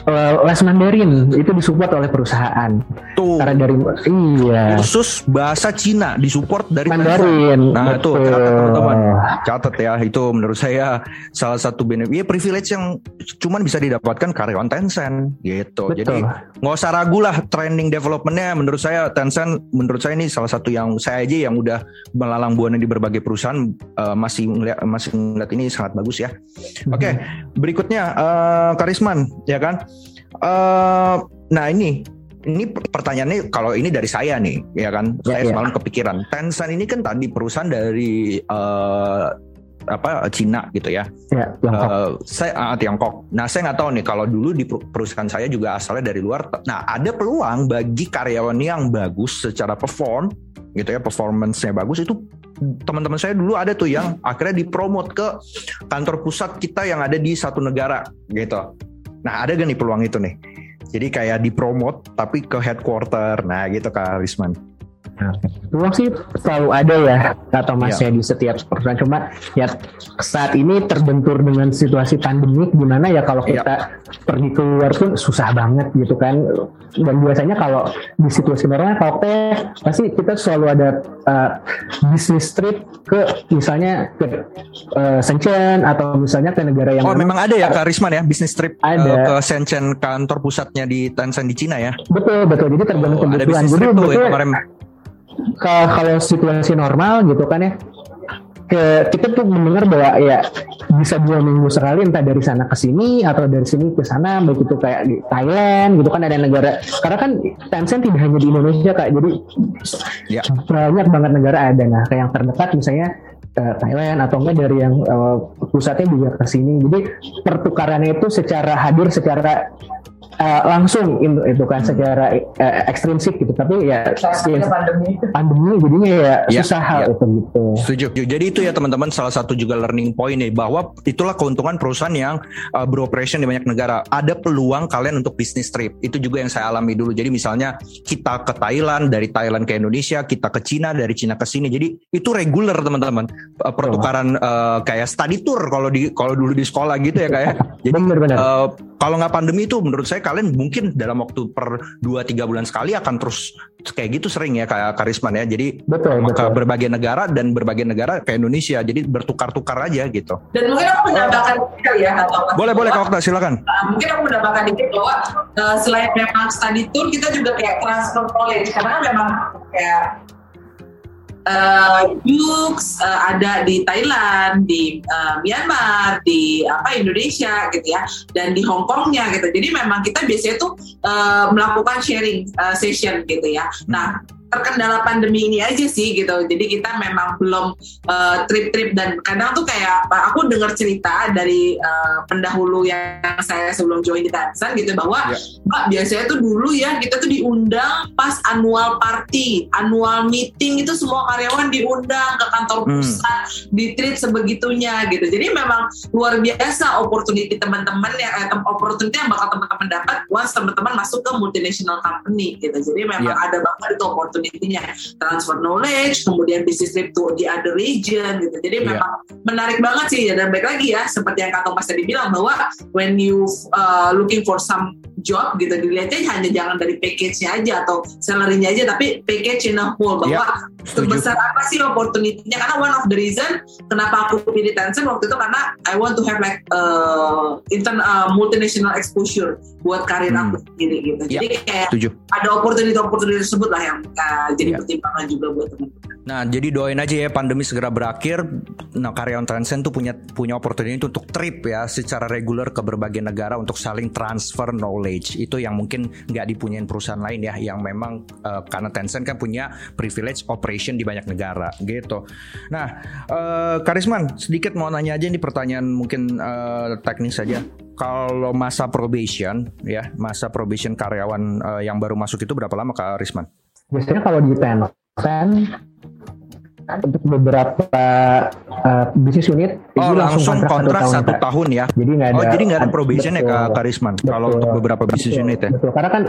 uh, les Mandarin itu disupport oleh perusahaan. Tuh. Karena dari iya. Khusus bahasa Cina disupport dari Mandarin. Nah, itu catat teman-teman. Catat ya itu menurut saya salah satu benefit ya privilege yang cuman bisa didapatkan karyawan Tencent gitu. Betul. Jadi nggak usah ragu lah trending developmentnya menurut saya Tencent menurut saya ini salah satu yang saya aja yang udah melalang buana di berbagai perusahaan uh, masih ngeliat masih ngeliat ini sangat bagus ya. Mm-hmm. Oke, okay, berikutnya uh, Karisman ya kan. Uh, nah ini ini pertanyaannya kalau ini dari saya nih ya kan ya, saya ya. semalam kepikiran Tencent ini kan tadi perusahaan dari uh, apa Cina gitu ya. Ya, Tiongkok. Uh, saya uh, Tiongkok. Nah, saya nggak tahu nih kalau dulu di perusahaan saya juga asalnya dari luar. Nah, ada peluang bagi karyawan yang bagus secara perform gitu ya, performance-nya bagus itu teman-teman saya dulu ada tuh yang akhirnya dipromot ke kantor pusat kita yang ada di satu negara gitu. Nah, ada gak nih peluang itu nih? Jadi kayak dipromot tapi ke headquarter. Nah, gitu Kak Risman. Peluang sih selalu ada ya kata Mas ya. di setiap perusahaan cuma ya saat ini terbentur dengan situasi pandemi gimana ya kalau iya. kita ya. pergi keluar pun susah banget gitu kan dan biasanya kalau di situasi normal kalau teh pasti kita selalu ada uh, bisnis trip ke misalnya ke uh, Shenzhen atau misalnya ke negara yang Oh memang ada ya Kak Risman ya bisnis trip ada. Uh, ke Shenzhen kantor pusatnya di Tencent di Cina ya betul betul jadi tergantung oh, kebutuhan jadi betul ya, kemarin kalau situasi normal gitu kan ya ke kita tuh mendengar bahwa ya bisa dua minggu sekali entah dari sana ke sini atau dari sini ke sana baik itu kayak di Thailand gitu kan ada negara karena kan Tencent tidak hanya di Indonesia kak. Jadi ya. banyak banget negara ada. Nah kayak yang terdekat misalnya uh, Thailand atau enggak dari yang uh, pusatnya juga ke sini. Jadi pertukarannya itu secara hadir secara uh, langsung itu, itu kan secara uh, ekstrinsik gitu tapi ya pandemi. pandemi jadinya ya, ya susah hal ya. itu gitu. Setuju. Jadi itu ya teman-teman salah satu juga learning point nih bahwa itulah keuntungan perusahaan yang uh, beroperation di banyak negara. Ada peluang kalian untuk bisnis trip. Itu juga yang saya alami dulu. Jadi misalnya kita ke Thailand dari Thailand ke Indonesia kita ke Cina dari Cina ke sini. Jadi itu reguler teman-teman. Uh, pertukaran uh, kayak study tour kalau di kalau dulu di sekolah gitu ya kayak ya. *laughs* jadi bener, bener. Uh, kalau nggak pandemi itu menurut saya kalian mungkin dalam waktu per 2-3 bulan sekali akan terus kayak gitu sering ya kayak karisman ya. Jadi betul, ke betul. berbagai negara dan berbagai negara ke Indonesia jadi bertukar-tukar aja gitu. Dan mungkin aku menambahkan kali ya atau boleh boleh kak Okta silakan. Uh, mungkin aku menambahkan dikit bahwa uh, selain memang study tour kita juga kayak transfer knowledge karena memang kayak uh, Yux uh, ada di Thailand, di uh, Myanmar, di apa Indonesia gitu ya, dan di Hong Kongnya gitu. Jadi memang kita biasanya tuh uh, melakukan sharing uh, session gitu ya. Nah terkendala pandemi ini aja sih gitu. Jadi kita memang belum uh, trip-trip dan kadang tuh kayak aku dengar cerita dari uh, pendahulu yang saya sebelum join di Tansan gitu bahwa yeah. Mbak biasanya tuh dulu ya kita tuh diundang pas annual party, annual meeting itu semua karyawan diundang ke kantor hmm. pusat, hmm. di treat sebegitunya gitu. Jadi memang luar biasa opportunity teman-teman yang eh, opportunity yang bakal teman-teman dapat once teman-teman masuk ke multinational company gitu. Jadi memang yeah. ada banget itu opportunity opportunity-nya transfer knowledge kemudian bisnis trip to the other region gitu jadi yeah. memang menarik banget sih ya dan baik lagi ya seperti yang kata Mas tadi bilang bahwa when you uh, looking for some job gitu dilihatnya hanya jangan dari package-nya aja atau salary-nya aja tapi package in a whole bahwa yeah, sebesar apa sih opportunity-nya karena one of the reason kenapa aku pilih Tencent waktu itu karena I want to have like uh, intern uh, multinational exposure buat karir hmm. aku sendiri gitu. Yeah, Jadi kayak setuju. ada opportunity-opportunity tersebut lah yang uh, jadi yeah. pertimbangan juga buat teman-teman. Nah, jadi doain aja ya pandemi segera berakhir. Nah, karyawan Tencent tuh punya punya opportunity untuk trip ya secara reguler ke berbagai negara untuk saling transfer knowledge. Itu yang mungkin nggak dipunyain perusahaan lain ya, yang memang uh, karena Tencent kan punya privilege operation di banyak negara gitu. Nah, uh, Karisman, sedikit mau nanya aja nih pertanyaan mungkin uh, teknis saja kalau masa probation ya masa probation karyawan uh, yang baru masuk itu berapa lama Kak Risman? Biasanya kalau di Tencent untuk beberapa uh, bisnis unit oh, langsung, kontrak, kontrak satu, tahun, satu tahun ya. Jadi nggak oh, ada oh jadi nggak ada probation betul, ya kak Karisman kalau untuk beberapa bisnis unit ya? Betul. Karena kan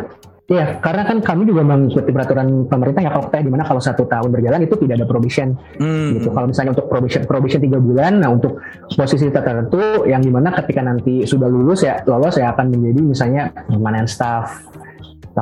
Iya, karena kan kami juga mengikuti peraturan pemerintah ya kalau di mana kalau satu tahun berjalan itu tidak ada probation. Hmm. Gitu. Kalau misalnya untuk probation probation tiga bulan, nah untuk posisi tertentu yang di mana ketika nanti sudah lulus ya lolos ya akan menjadi misalnya permanent staff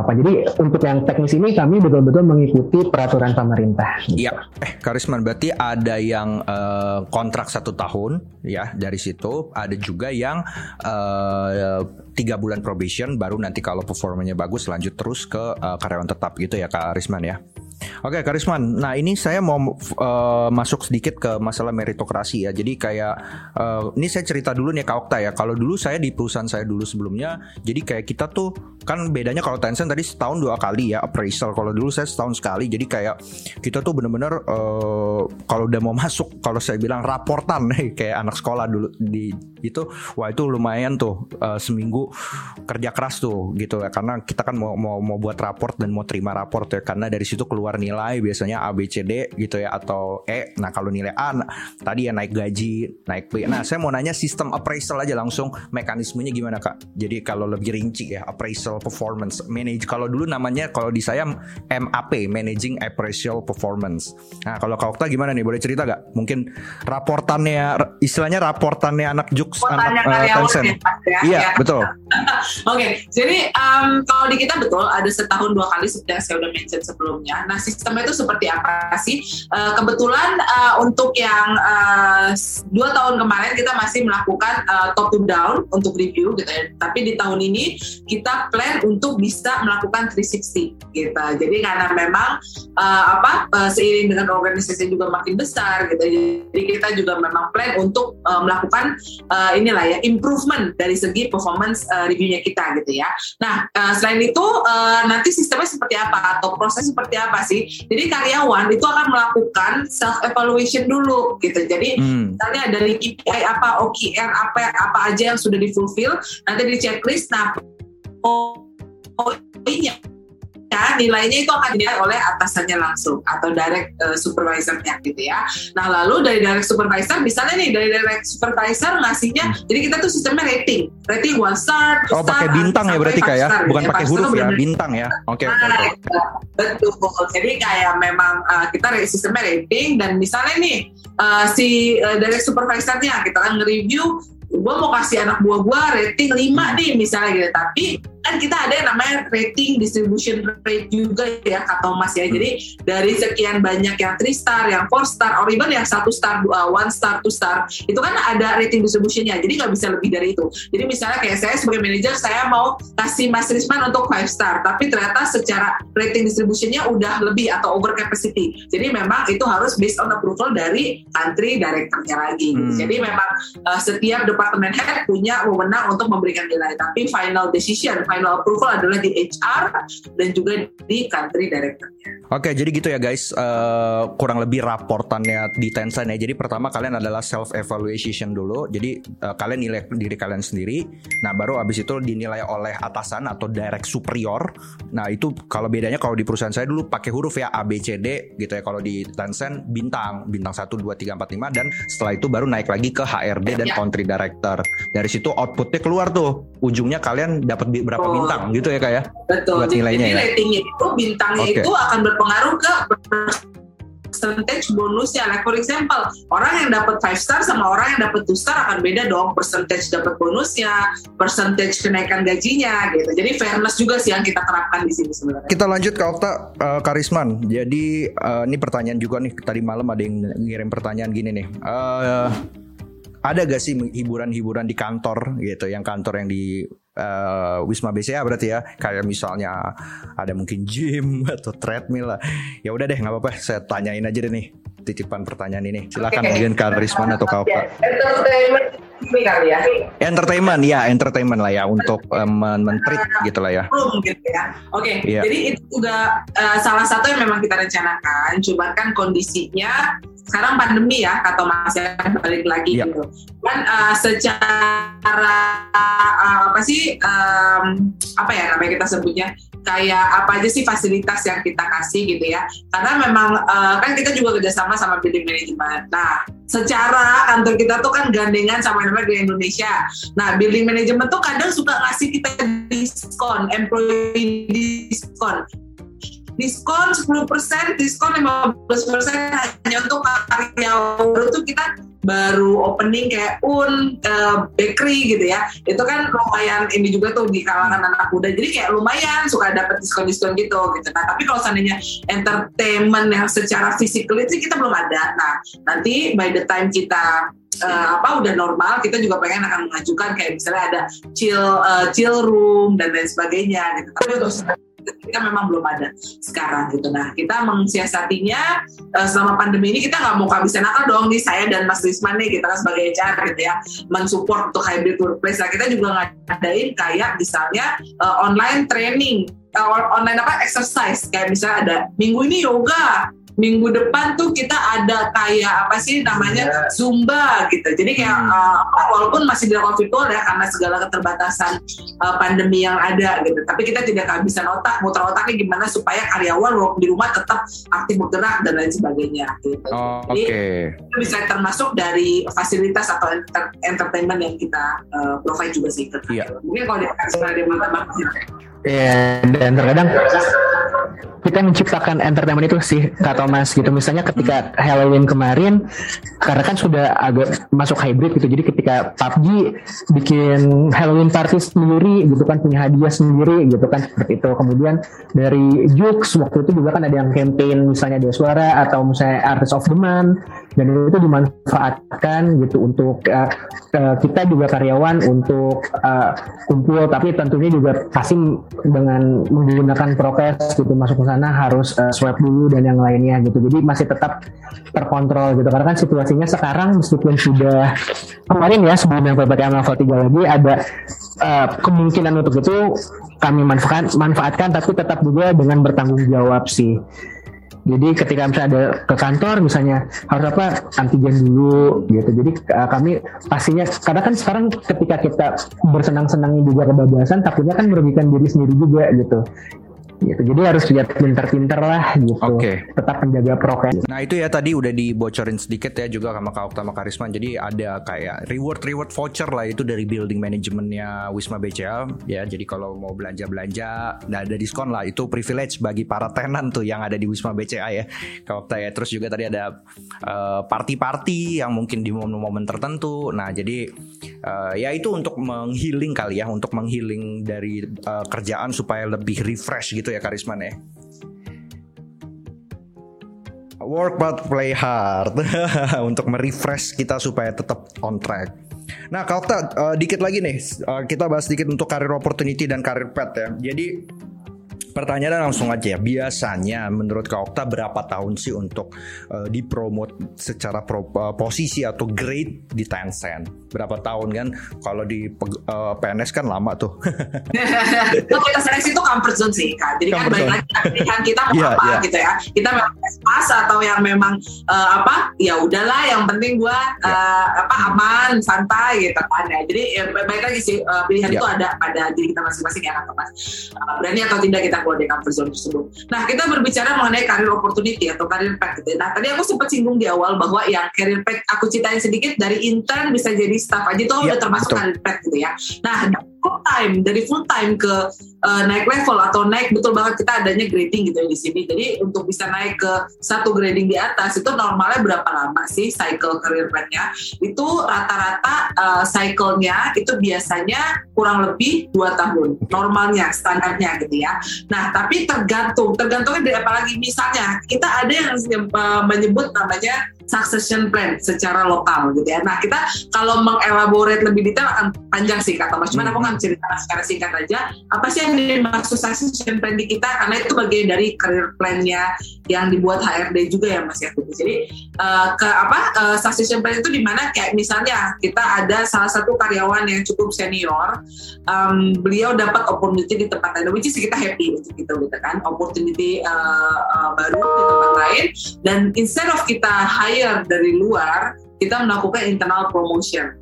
apa. Jadi untuk yang teknis ini kami betul-betul mengikuti peraturan pemerintah. Iya, eh Karisman berarti ada yang uh, kontrak satu tahun ya dari situ, ada juga yang uh, tiga bulan probation, baru nanti kalau performanya bagus lanjut terus ke uh, karyawan tetap gitu ya Kak Karisman ya. Oke, Karisman. Nah, ini saya mau uh, masuk sedikit ke masalah meritokrasi ya. Jadi kayak uh, ini saya cerita dulu nih Kak Okta ya. Kalau dulu saya di perusahaan saya dulu sebelumnya, jadi kayak kita tuh kan bedanya kalau Tencent tadi setahun dua kali ya appraisal. Kalau dulu saya setahun sekali. Jadi kayak kita tuh bener-bener uh, kalau udah mau *laughs* masuk, kalau saya bilang raportan kayak anak sekolah dulu di itu, wah itu lumayan tuh uh, seminggu kerja keras tuh gitu ya. Karena kita kan mau mau mau buat raport dan mau terima raport ya. Karena dari situ keluar keluar nilai biasanya A B C D gitu ya atau E. Nah, kalau nilai A nah, tadi ya naik gaji, naik B. Nah, saya mau nanya sistem appraisal aja langsung mekanismenya gimana, Kak? Jadi kalau lebih rinci ya, appraisal performance manage kalau dulu namanya kalau di saya MAP, managing appraisal performance. Nah, kalau Kak Okta gimana nih? Boleh cerita gak? Mungkin raportannya istilahnya raportannya anak Jux anak uh, Tencent. Ya, iya, ya. betul. *laughs* Oke, okay, jadi um, kalau di kita betul ada setahun dua kali seperti yang saya udah mention sebelumnya. Nah, Nah, sistemnya itu seperti apa sih? Uh, kebetulan uh, untuk yang uh, dua tahun kemarin kita masih melakukan top to down untuk review gitu ya. Tapi di tahun ini kita plan untuk bisa melakukan 360 gitu. Jadi karena memang apa seiring dengan organisasi juga makin besar gitu. Jadi kita juga memang plan untuk melakukan inilah ya improvement dari segi performance uh, reviewnya kita gitu ya. Nah, selain itu nanti sistemnya seperti apa atau proses seperti apa Jadi karyawan itu akan melakukan self evaluation dulu gitu. Jadi hmm. misalnya dari KPI apa, OKR apa apa aja yang sudah difulfill, nanti di checklist. Nah, oh, oh iya ya nilainya itu akan dinilai oleh atasannya langsung atau direct uh, supervisornya gitu ya. Nah lalu dari direct supervisor misalnya nih dari direct supervisor ngasihnya, hmm. jadi kita tuh sistemnya rating, rating one star. Oh pakai bintang ya berarti kayak, ya? bukan ya, pakai huruf ya, bintang ya. Oke. Okay, nah, okay, okay. Betul. Jadi kayak memang uh, kita sistemnya rating dan misalnya nih uh, si uh, direct supervisornya kita kan nge-review gue mau kasih anak buah gue rating 5 nih misalnya gitu tapi kan kita ada yang namanya rating distribution rate juga ya kak Thomas ya. Jadi dari sekian banyak yang 3 star yang 4 star or even yang satu star uh, one star two star itu kan ada rating distributionnya. Jadi nggak bisa lebih dari itu. Jadi misalnya kayak saya sebagai manajer saya mau kasih Mas Risman untuk 5 star tapi ternyata secara rating distributionnya udah lebih atau over capacity. Jadi memang itu harus based on approval dari country directornya lagi. Hmm. jadi memang uh, setiap departemen head punya wewenang untuk memberikan nilai. Tapi final decision final approval adalah di HR dan juga di country directornya. Oke, jadi gitu ya guys, uh, kurang lebih raportannya di Tencent ya. Jadi pertama kalian adalah self evaluation dulu. Jadi uh, kalian nilai diri kalian sendiri. Nah, baru abis itu dinilai oleh atasan atau direct superior. Nah, itu kalau bedanya kalau di perusahaan saya dulu pakai huruf ya A B C D gitu ya. Kalau di Tencent bintang, bintang 1 2 3 4 5 dan setelah itu baru naik lagi ke HRD dan ya. country director. Dari situ outputnya keluar tuh. Ujungnya kalian dapat berapa oh. bintang gitu ya kayak. Ya? Betul. Buat nilainya Jadi ya. ratingnya itu bintangnya okay. itu akan berpengaruh ke percentage bonusnya. Like for example, orang yang dapat 5 star sama orang yang dapat 2 star akan beda dong percentage dapat bonusnya, percentage kenaikan gajinya gitu. Jadi fairness juga sih yang kita terapkan di sini sebenarnya. Kita lanjut ke Okta uh, Karisman. Jadi uh, ini pertanyaan juga nih tadi malam ada yang ngirim pertanyaan gini nih. Uh, ada gak sih hiburan-hiburan di kantor gitu yang kantor yang di uh, Wisma BCA berarti ya. Kayak misalnya ada mungkin gym *laughs* atau treadmill lah. Ya udah deh nggak apa-apa. Saya tanyain aja deh nih titipan pertanyaan ini. Silakan okay. mungkin Kak Risman atau Kak Oka. Entertainment kali ya. Entertainment ya, entertainment lah ya untuk um, mentreat gitu lah ya. Mungkin ya. Oke, okay. Iya. yeah. jadi itu juga uh, salah satu yang memang kita rencanakan. Cuma kan kondisinya sekarang pandemi ya kata Mas ya balik lagi yeah. gitu kan uh, secara uh, apa sih um, apa ya namanya kita sebutnya kayak apa aja sih fasilitas yang kita kasih gitu ya karena memang uh, kan kita juga kerjasama sama building management nah secara kantor kita tuh kan gandengan sama namanya di Indonesia. Nah building management tuh kadang suka ngasih kita diskon employee diskon diskon 10%, diskon 15% hanya untuk karyawan baru tuh kita baru opening kayak un uh, bakery gitu ya. Itu kan lumayan ini juga tuh di kalangan anak muda. Jadi kayak lumayan suka dapat diskon diskon gitu gitu. Nah tapi kalau seandainya entertainment yang secara fisikal itu kita belum ada. Nah nanti by the time kita uh, apa udah normal kita juga pengen akan mengajukan kayak misalnya ada chill uh, chill room dan lain sebagainya gitu. Tapi untuk kita memang belum ada sekarang gitu. Nah kita mensiasatinya uh, selama pandemi ini kita nggak mau kehabisan akal dong nih saya dan Mas Risman nih kita kan sebagai HR gitu ya mensupport untuk hybrid workplace. Nah kita juga ngadain kayak misalnya uh, online training uh, online apa exercise kayak misalnya ada minggu ini yoga minggu depan tuh kita ada kayak apa sih namanya yeah. zumba gitu jadi kayak hmm. uh, walaupun masih dilakukan virtual ya karena segala keterbatasan uh, pandemi yang ada gitu tapi kita tidak kehabisan otak muter otaknya gimana supaya karyawan di rumah tetap aktif bergerak dan lain sebagainya gitu. oh, jadi okay. itu bisa termasuk dari fasilitas atau enter entertainment yang kita uh, provide juga sih ke yeah. mungkin kalau di di mana Iya, dan terkadang kita menciptakan entertainment itu sih Kak Thomas gitu. Misalnya ketika Halloween kemarin karena kan sudah agak masuk hybrid gitu jadi ketika PUBG bikin Halloween party sendiri gitu kan punya hadiah sendiri gitu kan seperti itu. Kemudian dari Jux waktu itu juga kan ada yang campaign misalnya dia suara atau misalnya Artist of the Month dan itu dimanfaatkan gitu untuk uh, kita juga karyawan untuk uh, kumpul tapi tentunya juga pasti dengan menggunakan prokes gitu masuk ke sana harus uh, swab dulu dan yang lainnya gitu. Jadi masih tetap terkontrol gitu. Karena kan situasinya sekarang meskipun sudah kemarin ya sebelum yang PPKM level 3 lagi ada uh, kemungkinan untuk itu kami manfaatkan manfaatkan tapi tetap juga dengan bertanggung jawab sih. Jadi ketika misalnya ada ke kantor misalnya harus apa antigen dulu gitu. Jadi uh, kami pastinya karena kan sekarang ketika kita bersenang-senang juga kebebasan takutnya kan merugikan diri sendiri juga gitu gitu. Jadi harus lihat pinter-pinter lah gitu. Oke. Okay. Tetap menjaga prokes. Nah itu ya tadi udah dibocorin sedikit ya juga sama Kak Okta Karisma. Jadi ada kayak reward-reward voucher lah itu dari building manajemennya Wisma BCA ya. Jadi kalau mau belanja-belanja nah ada diskon lah itu privilege bagi para tenan tuh yang ada di Wisma BCA ya. Kak Okta ya. Terus juga tadi ada uh, party-party yang mungkin di momen-momen tertentu. Nah jadi uh, ya itu untuk menghealing kali ya, untuk menghealing dari uh, kerjaan supaya lebih refresh gitu gitu ya Karisman ya work but play hard *laughs* untuk merefresh kita supaya tetap on track. Nah, kalau kita uh, dikit lagi nih, uh, kita bahas sedikit untuk karir opportunity dan karir pet ya. Jadi pertanyaan langsung aja ya. Biasanya menurut Kak Okta berapa tahun sih untuk uh, dipromot secara pro, uh, posisi atau grade di Tencent? Berapa tahun kan? Kalau di uh, eh, PNS kan lama tuh. *laughs* Kalau kita seleksi itu comfort zone sih Kak. Jadi kan comfort kan balik lagi pilihan kita mau yeah, apa yeah. gitu ya. Kita memang pas atau yang memang uh, apa? Ya udahlah yang penting gua uh, iya. yeah. apa aman, santai gitu kan ya. Jadi ya, baik lagi sih uh, pilihan yeah. itu ada pada diri kita masing-masing ya Kak Mas. Uh, berani atau tidak kita keluar dari comfort zone tersebut. Nah, kita berbicara mengenai karir opportunity atau karir path gitu. Nah, tadi aku sempat singgung di awal bahwa yang karir path aku ceritain sedikit dari intern bisa jadi staff aja itu ya, udah termasuk karir path gitu ya. Nah, full time dari full time ke uh, naik level atau naik betul banget kita adanya grading gitu ya di sini. Jadi untuk bisa naik ke satu grading di atas itu normalnya berapa lama sih cycle career plan-nya? Itu rata-rata uh, cycle-nya itu biasanya kurang lebih dua tahun normalnya standarnya gitu ya. Nah tapi tergantung tergantungnya dari apa lagi misalnya kita ada yang uh, menyebut namanya succession plan secara lokal gitu ya. Nah kita kalau mengelaborate lebih detail akan panjang sih kata Mas. Cuman aku kan cerita secara singkat aja. Apa sih yang dimaksud succession plan di kita? Karena itu bagian dari career plan-nya yang dibuat HRD juga ya Mas ya. Jadi uh, ke apa uh, succession plan itu di mana kayak misalnya kita ada salah satu karyawan yang cukup senior, um, beliau dapat opportunity di tempat lain, which is kita happy untuk itu gitu kan, opportunity uh, uh, baru di tempat lain dan instead of kita hire dari luar, kita melakukan internal promotion.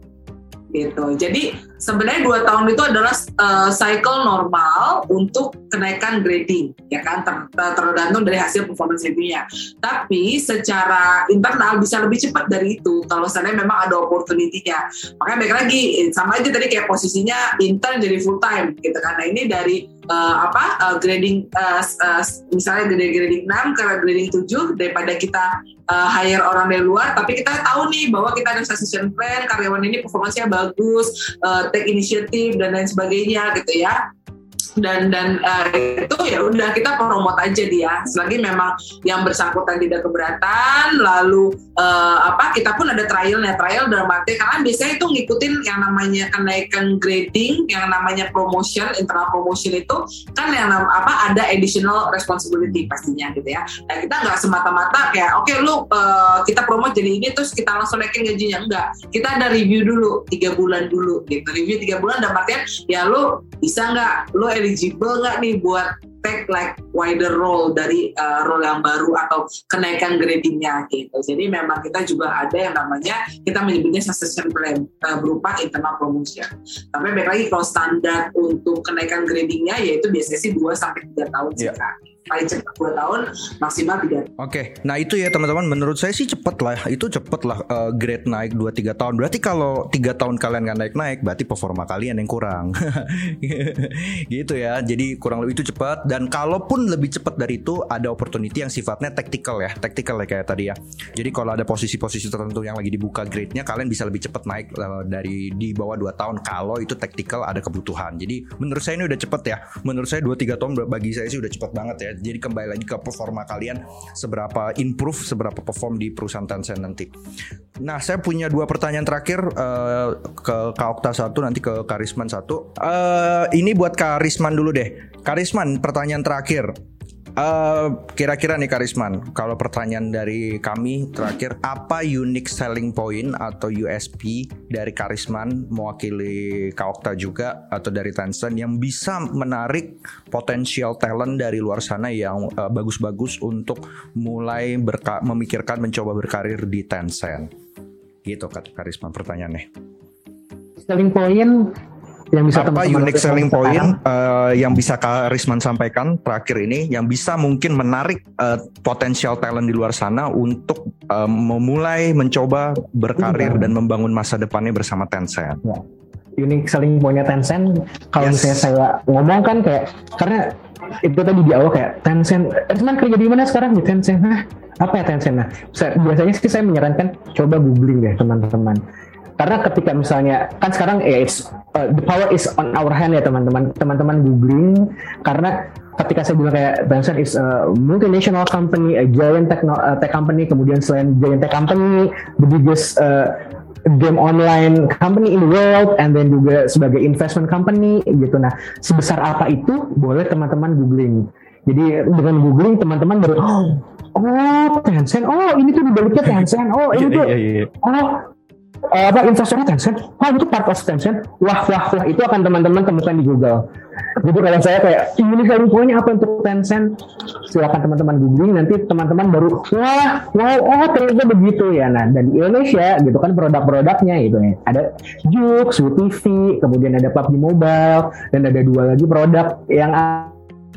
Gitu. Jadi sebenarnya dua tahun itu adalah uh, cycle normal untuk kenaikan grading ya kan? Ter tergantung dari hasil performance review-nya. Tapi secara internal bisa lebih cepat dari itu kalau sana memang ada opportunity-nya. Makanya baik lagi sama aja tadi kayak posisinya intern jadi full time gitu karena ini dari uh, apa uh, grading uh, uh, misalnya dari grading 6 ke grading 7 daripada kita uh, hire orang dari luar tapi kita tahu nih bahwa kita ada succession plan karyawan ini performanya bagus uh, take inisiatif dan lain sebagainya gitu ya dan dan uh, itu ya udah kita promote aja dia. Selagi memang yang bersangkutan tidak keberatan lalu uh, apa kita pun ada trialnya. Trial dalam arti karena biasanya itu ngikutin yang namanya kenaikan grading yang namanya promotion internal promotion itu kan yang apa ada additional responsibility pastinya gitu ya. Nah kita nggak semata-mata kayak oke okay, lu uh, kita promote jadi ini terus kita langsung naikin gajinya. Enggak kita ada review dulu tiga bulan dulu gitu. Review tiga bulan dalam artian ya lu bisa nggak? Lu eligible nggak nih buat take like wider role dari uh, role yang baru atau kenaikan gradingnya gitu. Jadi memang kita juga ada yang namanya kita menyebutnya succession plan uh, berupa internal promotion. Tapi baik lagi kalau standar untuk kenaikan gradingnya yaitu biasanya sih 2 sampai tiga tahun yeah. sih paling cepat dua tahun maksimal tiga. Oke, okay. nah itu ya teman-teman. Menurut saya sih cepet lah. Itu cepet lah uh, grade naik 2-3 tahun. Berarti kalau tiga tahun kalian nggak naik-naik, berarti performa kalian yang kurang. *laughs* gitu ya. Jadi kurang lebih itu cepat. Dan kalaupun lebih cepat dari itu, ada opportunity yang sifatnya tactical ya, tactical ya kayak tadi ya. Jadi kalau ada posisi-posisi tertentu yang lagi dibuka grade-nya, kalian bisa lebih cepat naik uh, dari di bawah 2 tahun. Kalau itu tactical ada kebutuhan. Jadi menurut saya ini udah cepet ya. Menurut saya 2-3 tahun bagi saya sih udah cepet banget ya jadi kembali lagi ke performa kalian seberapa improve, seberapa perform di perusahaan Tencent nanti. Nah, saya punya dua pertanyaan terakhir uh, ke Kak Okta satu, nanti ke Karisman satu. Uh, ini buat Karisman dulu deh. Karisman, pertanyaan terakhir eh, kira-kira nih Karisman, kalau pertanyaan dari kami terakhir, apa unique selling point atau USP dari Karisman mewakili Kaokta juga atau dari Tencent yang bisa menarik potensial talent dari luar sana yang eh, bagus-bagus untuk mulai memikirkan mencoba berkarir di Tencent? Gitu kata Karisman pertanyaannya. Selling point yang bisa apa unique selling point uh, yang bisa Kak Risman sampaikan terakhir ini yang bisa mungkin menarik uh, potensial talent di luar sana untuk uh, memulai mencoba berkarir ya. dan membangun masa depannya bersama Tencent. Ya. Unique selling pointnya Tencent kalau yes. misalnya saya ngomong kan kayak karena itu tadi di awal kayak Tencent, Risman kerja di mana sekarang di Tencent? Nah, apa ya Tencent? Nah, biasanya sih saya menyarankan coba googling deh teman-teman karena ketika misalnya kan sekarang ya it's, uh, the power is on our hand ya teman-teman teman-teman googling karena ketika saya bilang kayak Tencent is a multinational company, a giant techno, uh, tech company, kemudian selain giant tech company, the biggest uh, game online company in the world, and then juga sebagai investment company gitu. Nah, sebesar apa itu boleh teman-teman googling. Jadi dengan googling teman-teman baru oh, oh Tencent, oh ini tuh di baliknya Tencent, oh ini iya, tuh, iya, iya. oh uh, apa investornya Tencent? Wah itu part of Tencent. Wah wah wah itu akan teman-teman temukan di Google. Jadi kalau saya kayak ini punya apa untuk Tencent? Silakan teman-teman googling nanti teman-teman baru wah wow oh ternyata begitu ya. Nah dan di Indonesia gitu kan produk-produknya gitu ya. Ada Jux, TV, kemudian ada PUBG Mobile dan ada dua lagi produk yang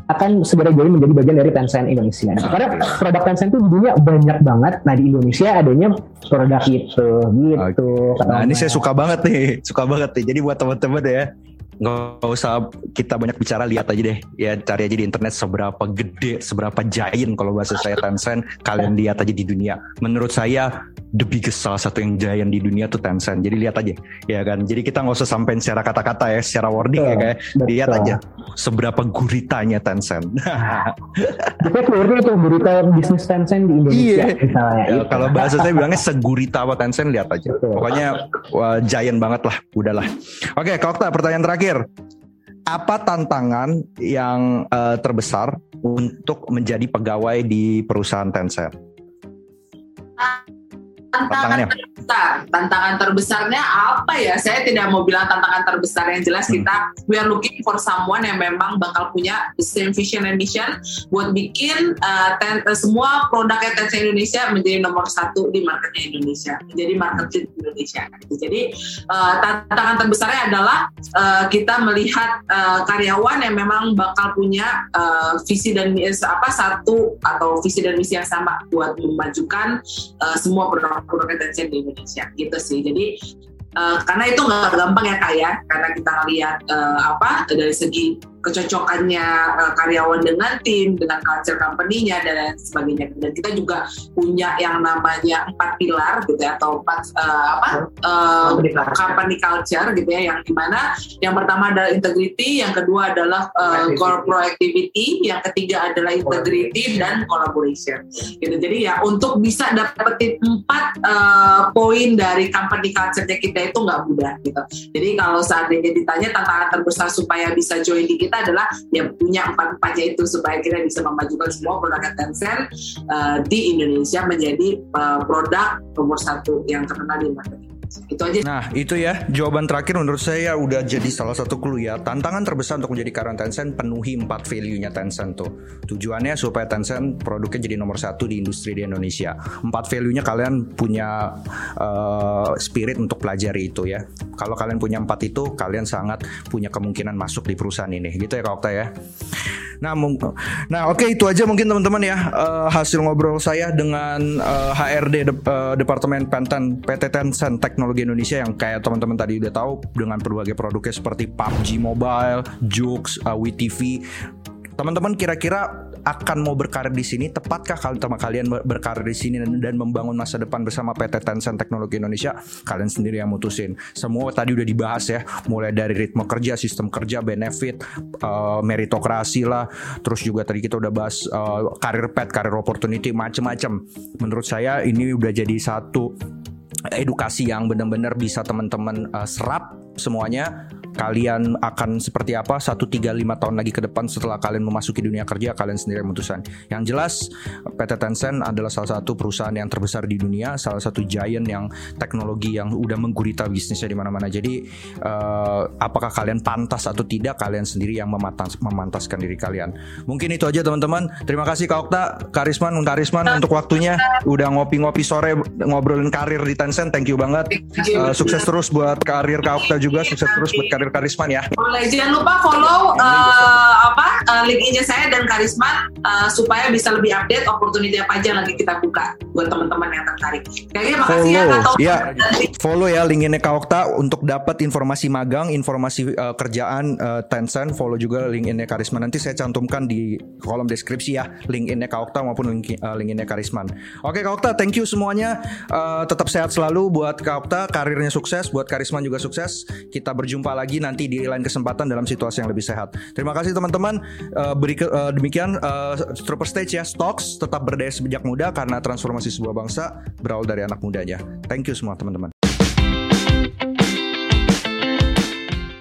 akan segera jadi menjadi bagian dari Tencent Indonesia. Nah, karena produk Tencent itu dunia banyak banget. Nah di Indonesia adanya produk itu, gitu. Nah ini saya suka banget nih, *laughs* suka banget nih. Jadi buat teman-teman ya, nggak usah kita banyak bicara lihat aja deh ya cari aja di internet seberapa gede seberapa giant kalau bahasa saya Tencent kalian lihat aja di dunia menurut saya the biggest salah satu yang giant di dunia tuh Tencent. Jadi lihat aja, ya kan. Jadi kita nggak usah sampein secara kata-kata ya, secara wording ya kayak. Lihat aja seberapa guritanya Tencent. *laughs* Kita keluarnya tuh gurita bisnis Tencent di Indonesia iya. misalnya. Ya, kalau bahasa saya bilangnya segurita apa Tencent lihat aja. Betul. Pokoknya wah, giant banget lah, udahlah. Oke, Kokta, pertanyaan terakhir. Apa tantangan yang uh, terbesar untuk menjadi pegawai di perusahaan Tencent? Tantangan terbesar. Tantangan terbesarnya apa ya? Saya tidak mau bilang tantangan terbesar. Yang jelas hmm. kita we are looking for someone yang memang bakal punya the same vision and mission buat bikin uh, ten, uh, semua produknya Tencent Indonesia menjadi nomor satu di marketnya Indonesia menjadi market di Indonesia. Jadi uh, tantangan terbesarnya adalah uh, kita melihat uh, karyawan yang memang bakal punya uh, visi dan misi apa satu atau visi dan misi yang sama buat memajukan uh, semua produk Tencent di Indonesia. Gitu sih. Jadi Uh, karena itu nggak gampang ya kak ya. Karena kita lihat uh, apa dari segi kecocokannya uh, karyawan dengan tim, dengan culture company-nya dan lain sebagainya. Dan kita juga punya yang namanya empat pilar gitu ya atau empat uh, apa uh, company culture gitu ya yang di mana yang pertama adalah integrity, yang kedua adalah uh, core proactivity, yang ketiga adalah integrity dan collaboration. Gitu. Jadi ya untuk bisa dapetin empat uh, poin dari company culture-nya kita itu nggak mudah gitu. Jadi kalau seandainya ditanya tantangan terbesar supaya bisa join di kita adalah ya punya empat empatnya itu supaya kita bisa memajukan semua produk Tencent uh, di Indonesia menjadi uh, produk nomor satu yang terkenal di market itu aja. Nah, itu ya jawaban terakhir menurut saya udah jadi salah satu clue ya. Tantangan terbesar untuk menjadi karyawan Tencent penuhi empat value-nya Tencent tuh. Tujuannya supaya Tencent produknya jadi nomor satu di industri di Indonesia. Empat value-nya kalian punya uh, spirit untuk pelajari itu ya. Kalau kalian punya empat itu, kalian sangat punya kemungkinan masuk di perusahaan ini. Gitu ya Kak Okta ya. Nah, nah oke okay, itu aja mungkin teman-teman ya uh, hasil ngobrol saya dengan uh, HRD de, uh, Departemen Penten PT Tencent Teknologi Indonesia yang kayak teman-teman tadi udah tahu dengan berbagai produknya seperti PUBG Mobile, Jux, uh, WeTV. Teman-teman kira-kira akan mau berkarir di sini? Tepatkah kalian sama kalian berkarir di sini dan, dan membangun masa depan bersama PT Tencent Teknologi Indonesia? Kalian sendiri yang mutusin. Semua tadi udah dibahas ya. Mulai dari ritme kerja sistem kerja benefit uh, meritokrasi lah. Terus juga tadi kita udah bahas uh, karir pet karir opportunity macem-macem. Menurut saya ini udah jadi satu edukasi yang benar-benar bisa teman-teman uh, serap semuanya kalian akan seperti apa satu tiga lima tahun lagi ke depan setelah kalian memasuki dunia kerja kalian sendiri memutuskan. Yang jelas PT Tencent adalah salah satu perusahaan yang terbesar di dunia salah satu giant yang teknologi yang udah menggurita bisnisnya di mana-mana. Jadi uh, apakah kalian pantas atau tidak kalian sendiri yang memantas, memantaskan diri kalian. Mungkin itu aja teman-teman. Terima kasih Kak Okta Karisman Karisman untuk waktunya. Udah ngopi-ngopi sore ngobrolin karir di Tencent. Thank you banget. Uh, sukses terus buat karir Kak Okta juga. Sukses terus buat karir Karisman ya. Boleh, jangan lupa follow uh, apa uh, link IG saya dan Karisman uh, supaya bisa lebih update opportunity apa aja lagi kita buka buat teman-teman yang tertarik. Kayaknya makasih ya, follow. ya Ya, follow ya link ini Okta untuk dapat informasi magang, informasi uh, kerjaan uh, Tencent, follow juga link ini Karisman. Nanti saya cantumkan di kolom deskripsi ya link ini Okta maupun link, uh, link ini Karisman. Oke Okta, thank you semuanya. Uh, tetap sehat selalu buat Okta, karirnya sukses, buat Karisman juga sukses. Kita berjumpa lagi lagi nanti di lain kesempatan dalam situasi yang lebih sehat. Terima kasih teman-teman. Uh, demikian uh, Trooper Stage ya. Stocks tetap berdaya sejak muda karena transformasi sebuah bangsa berawal dari anak mudanya. Thank you semua teman-teman.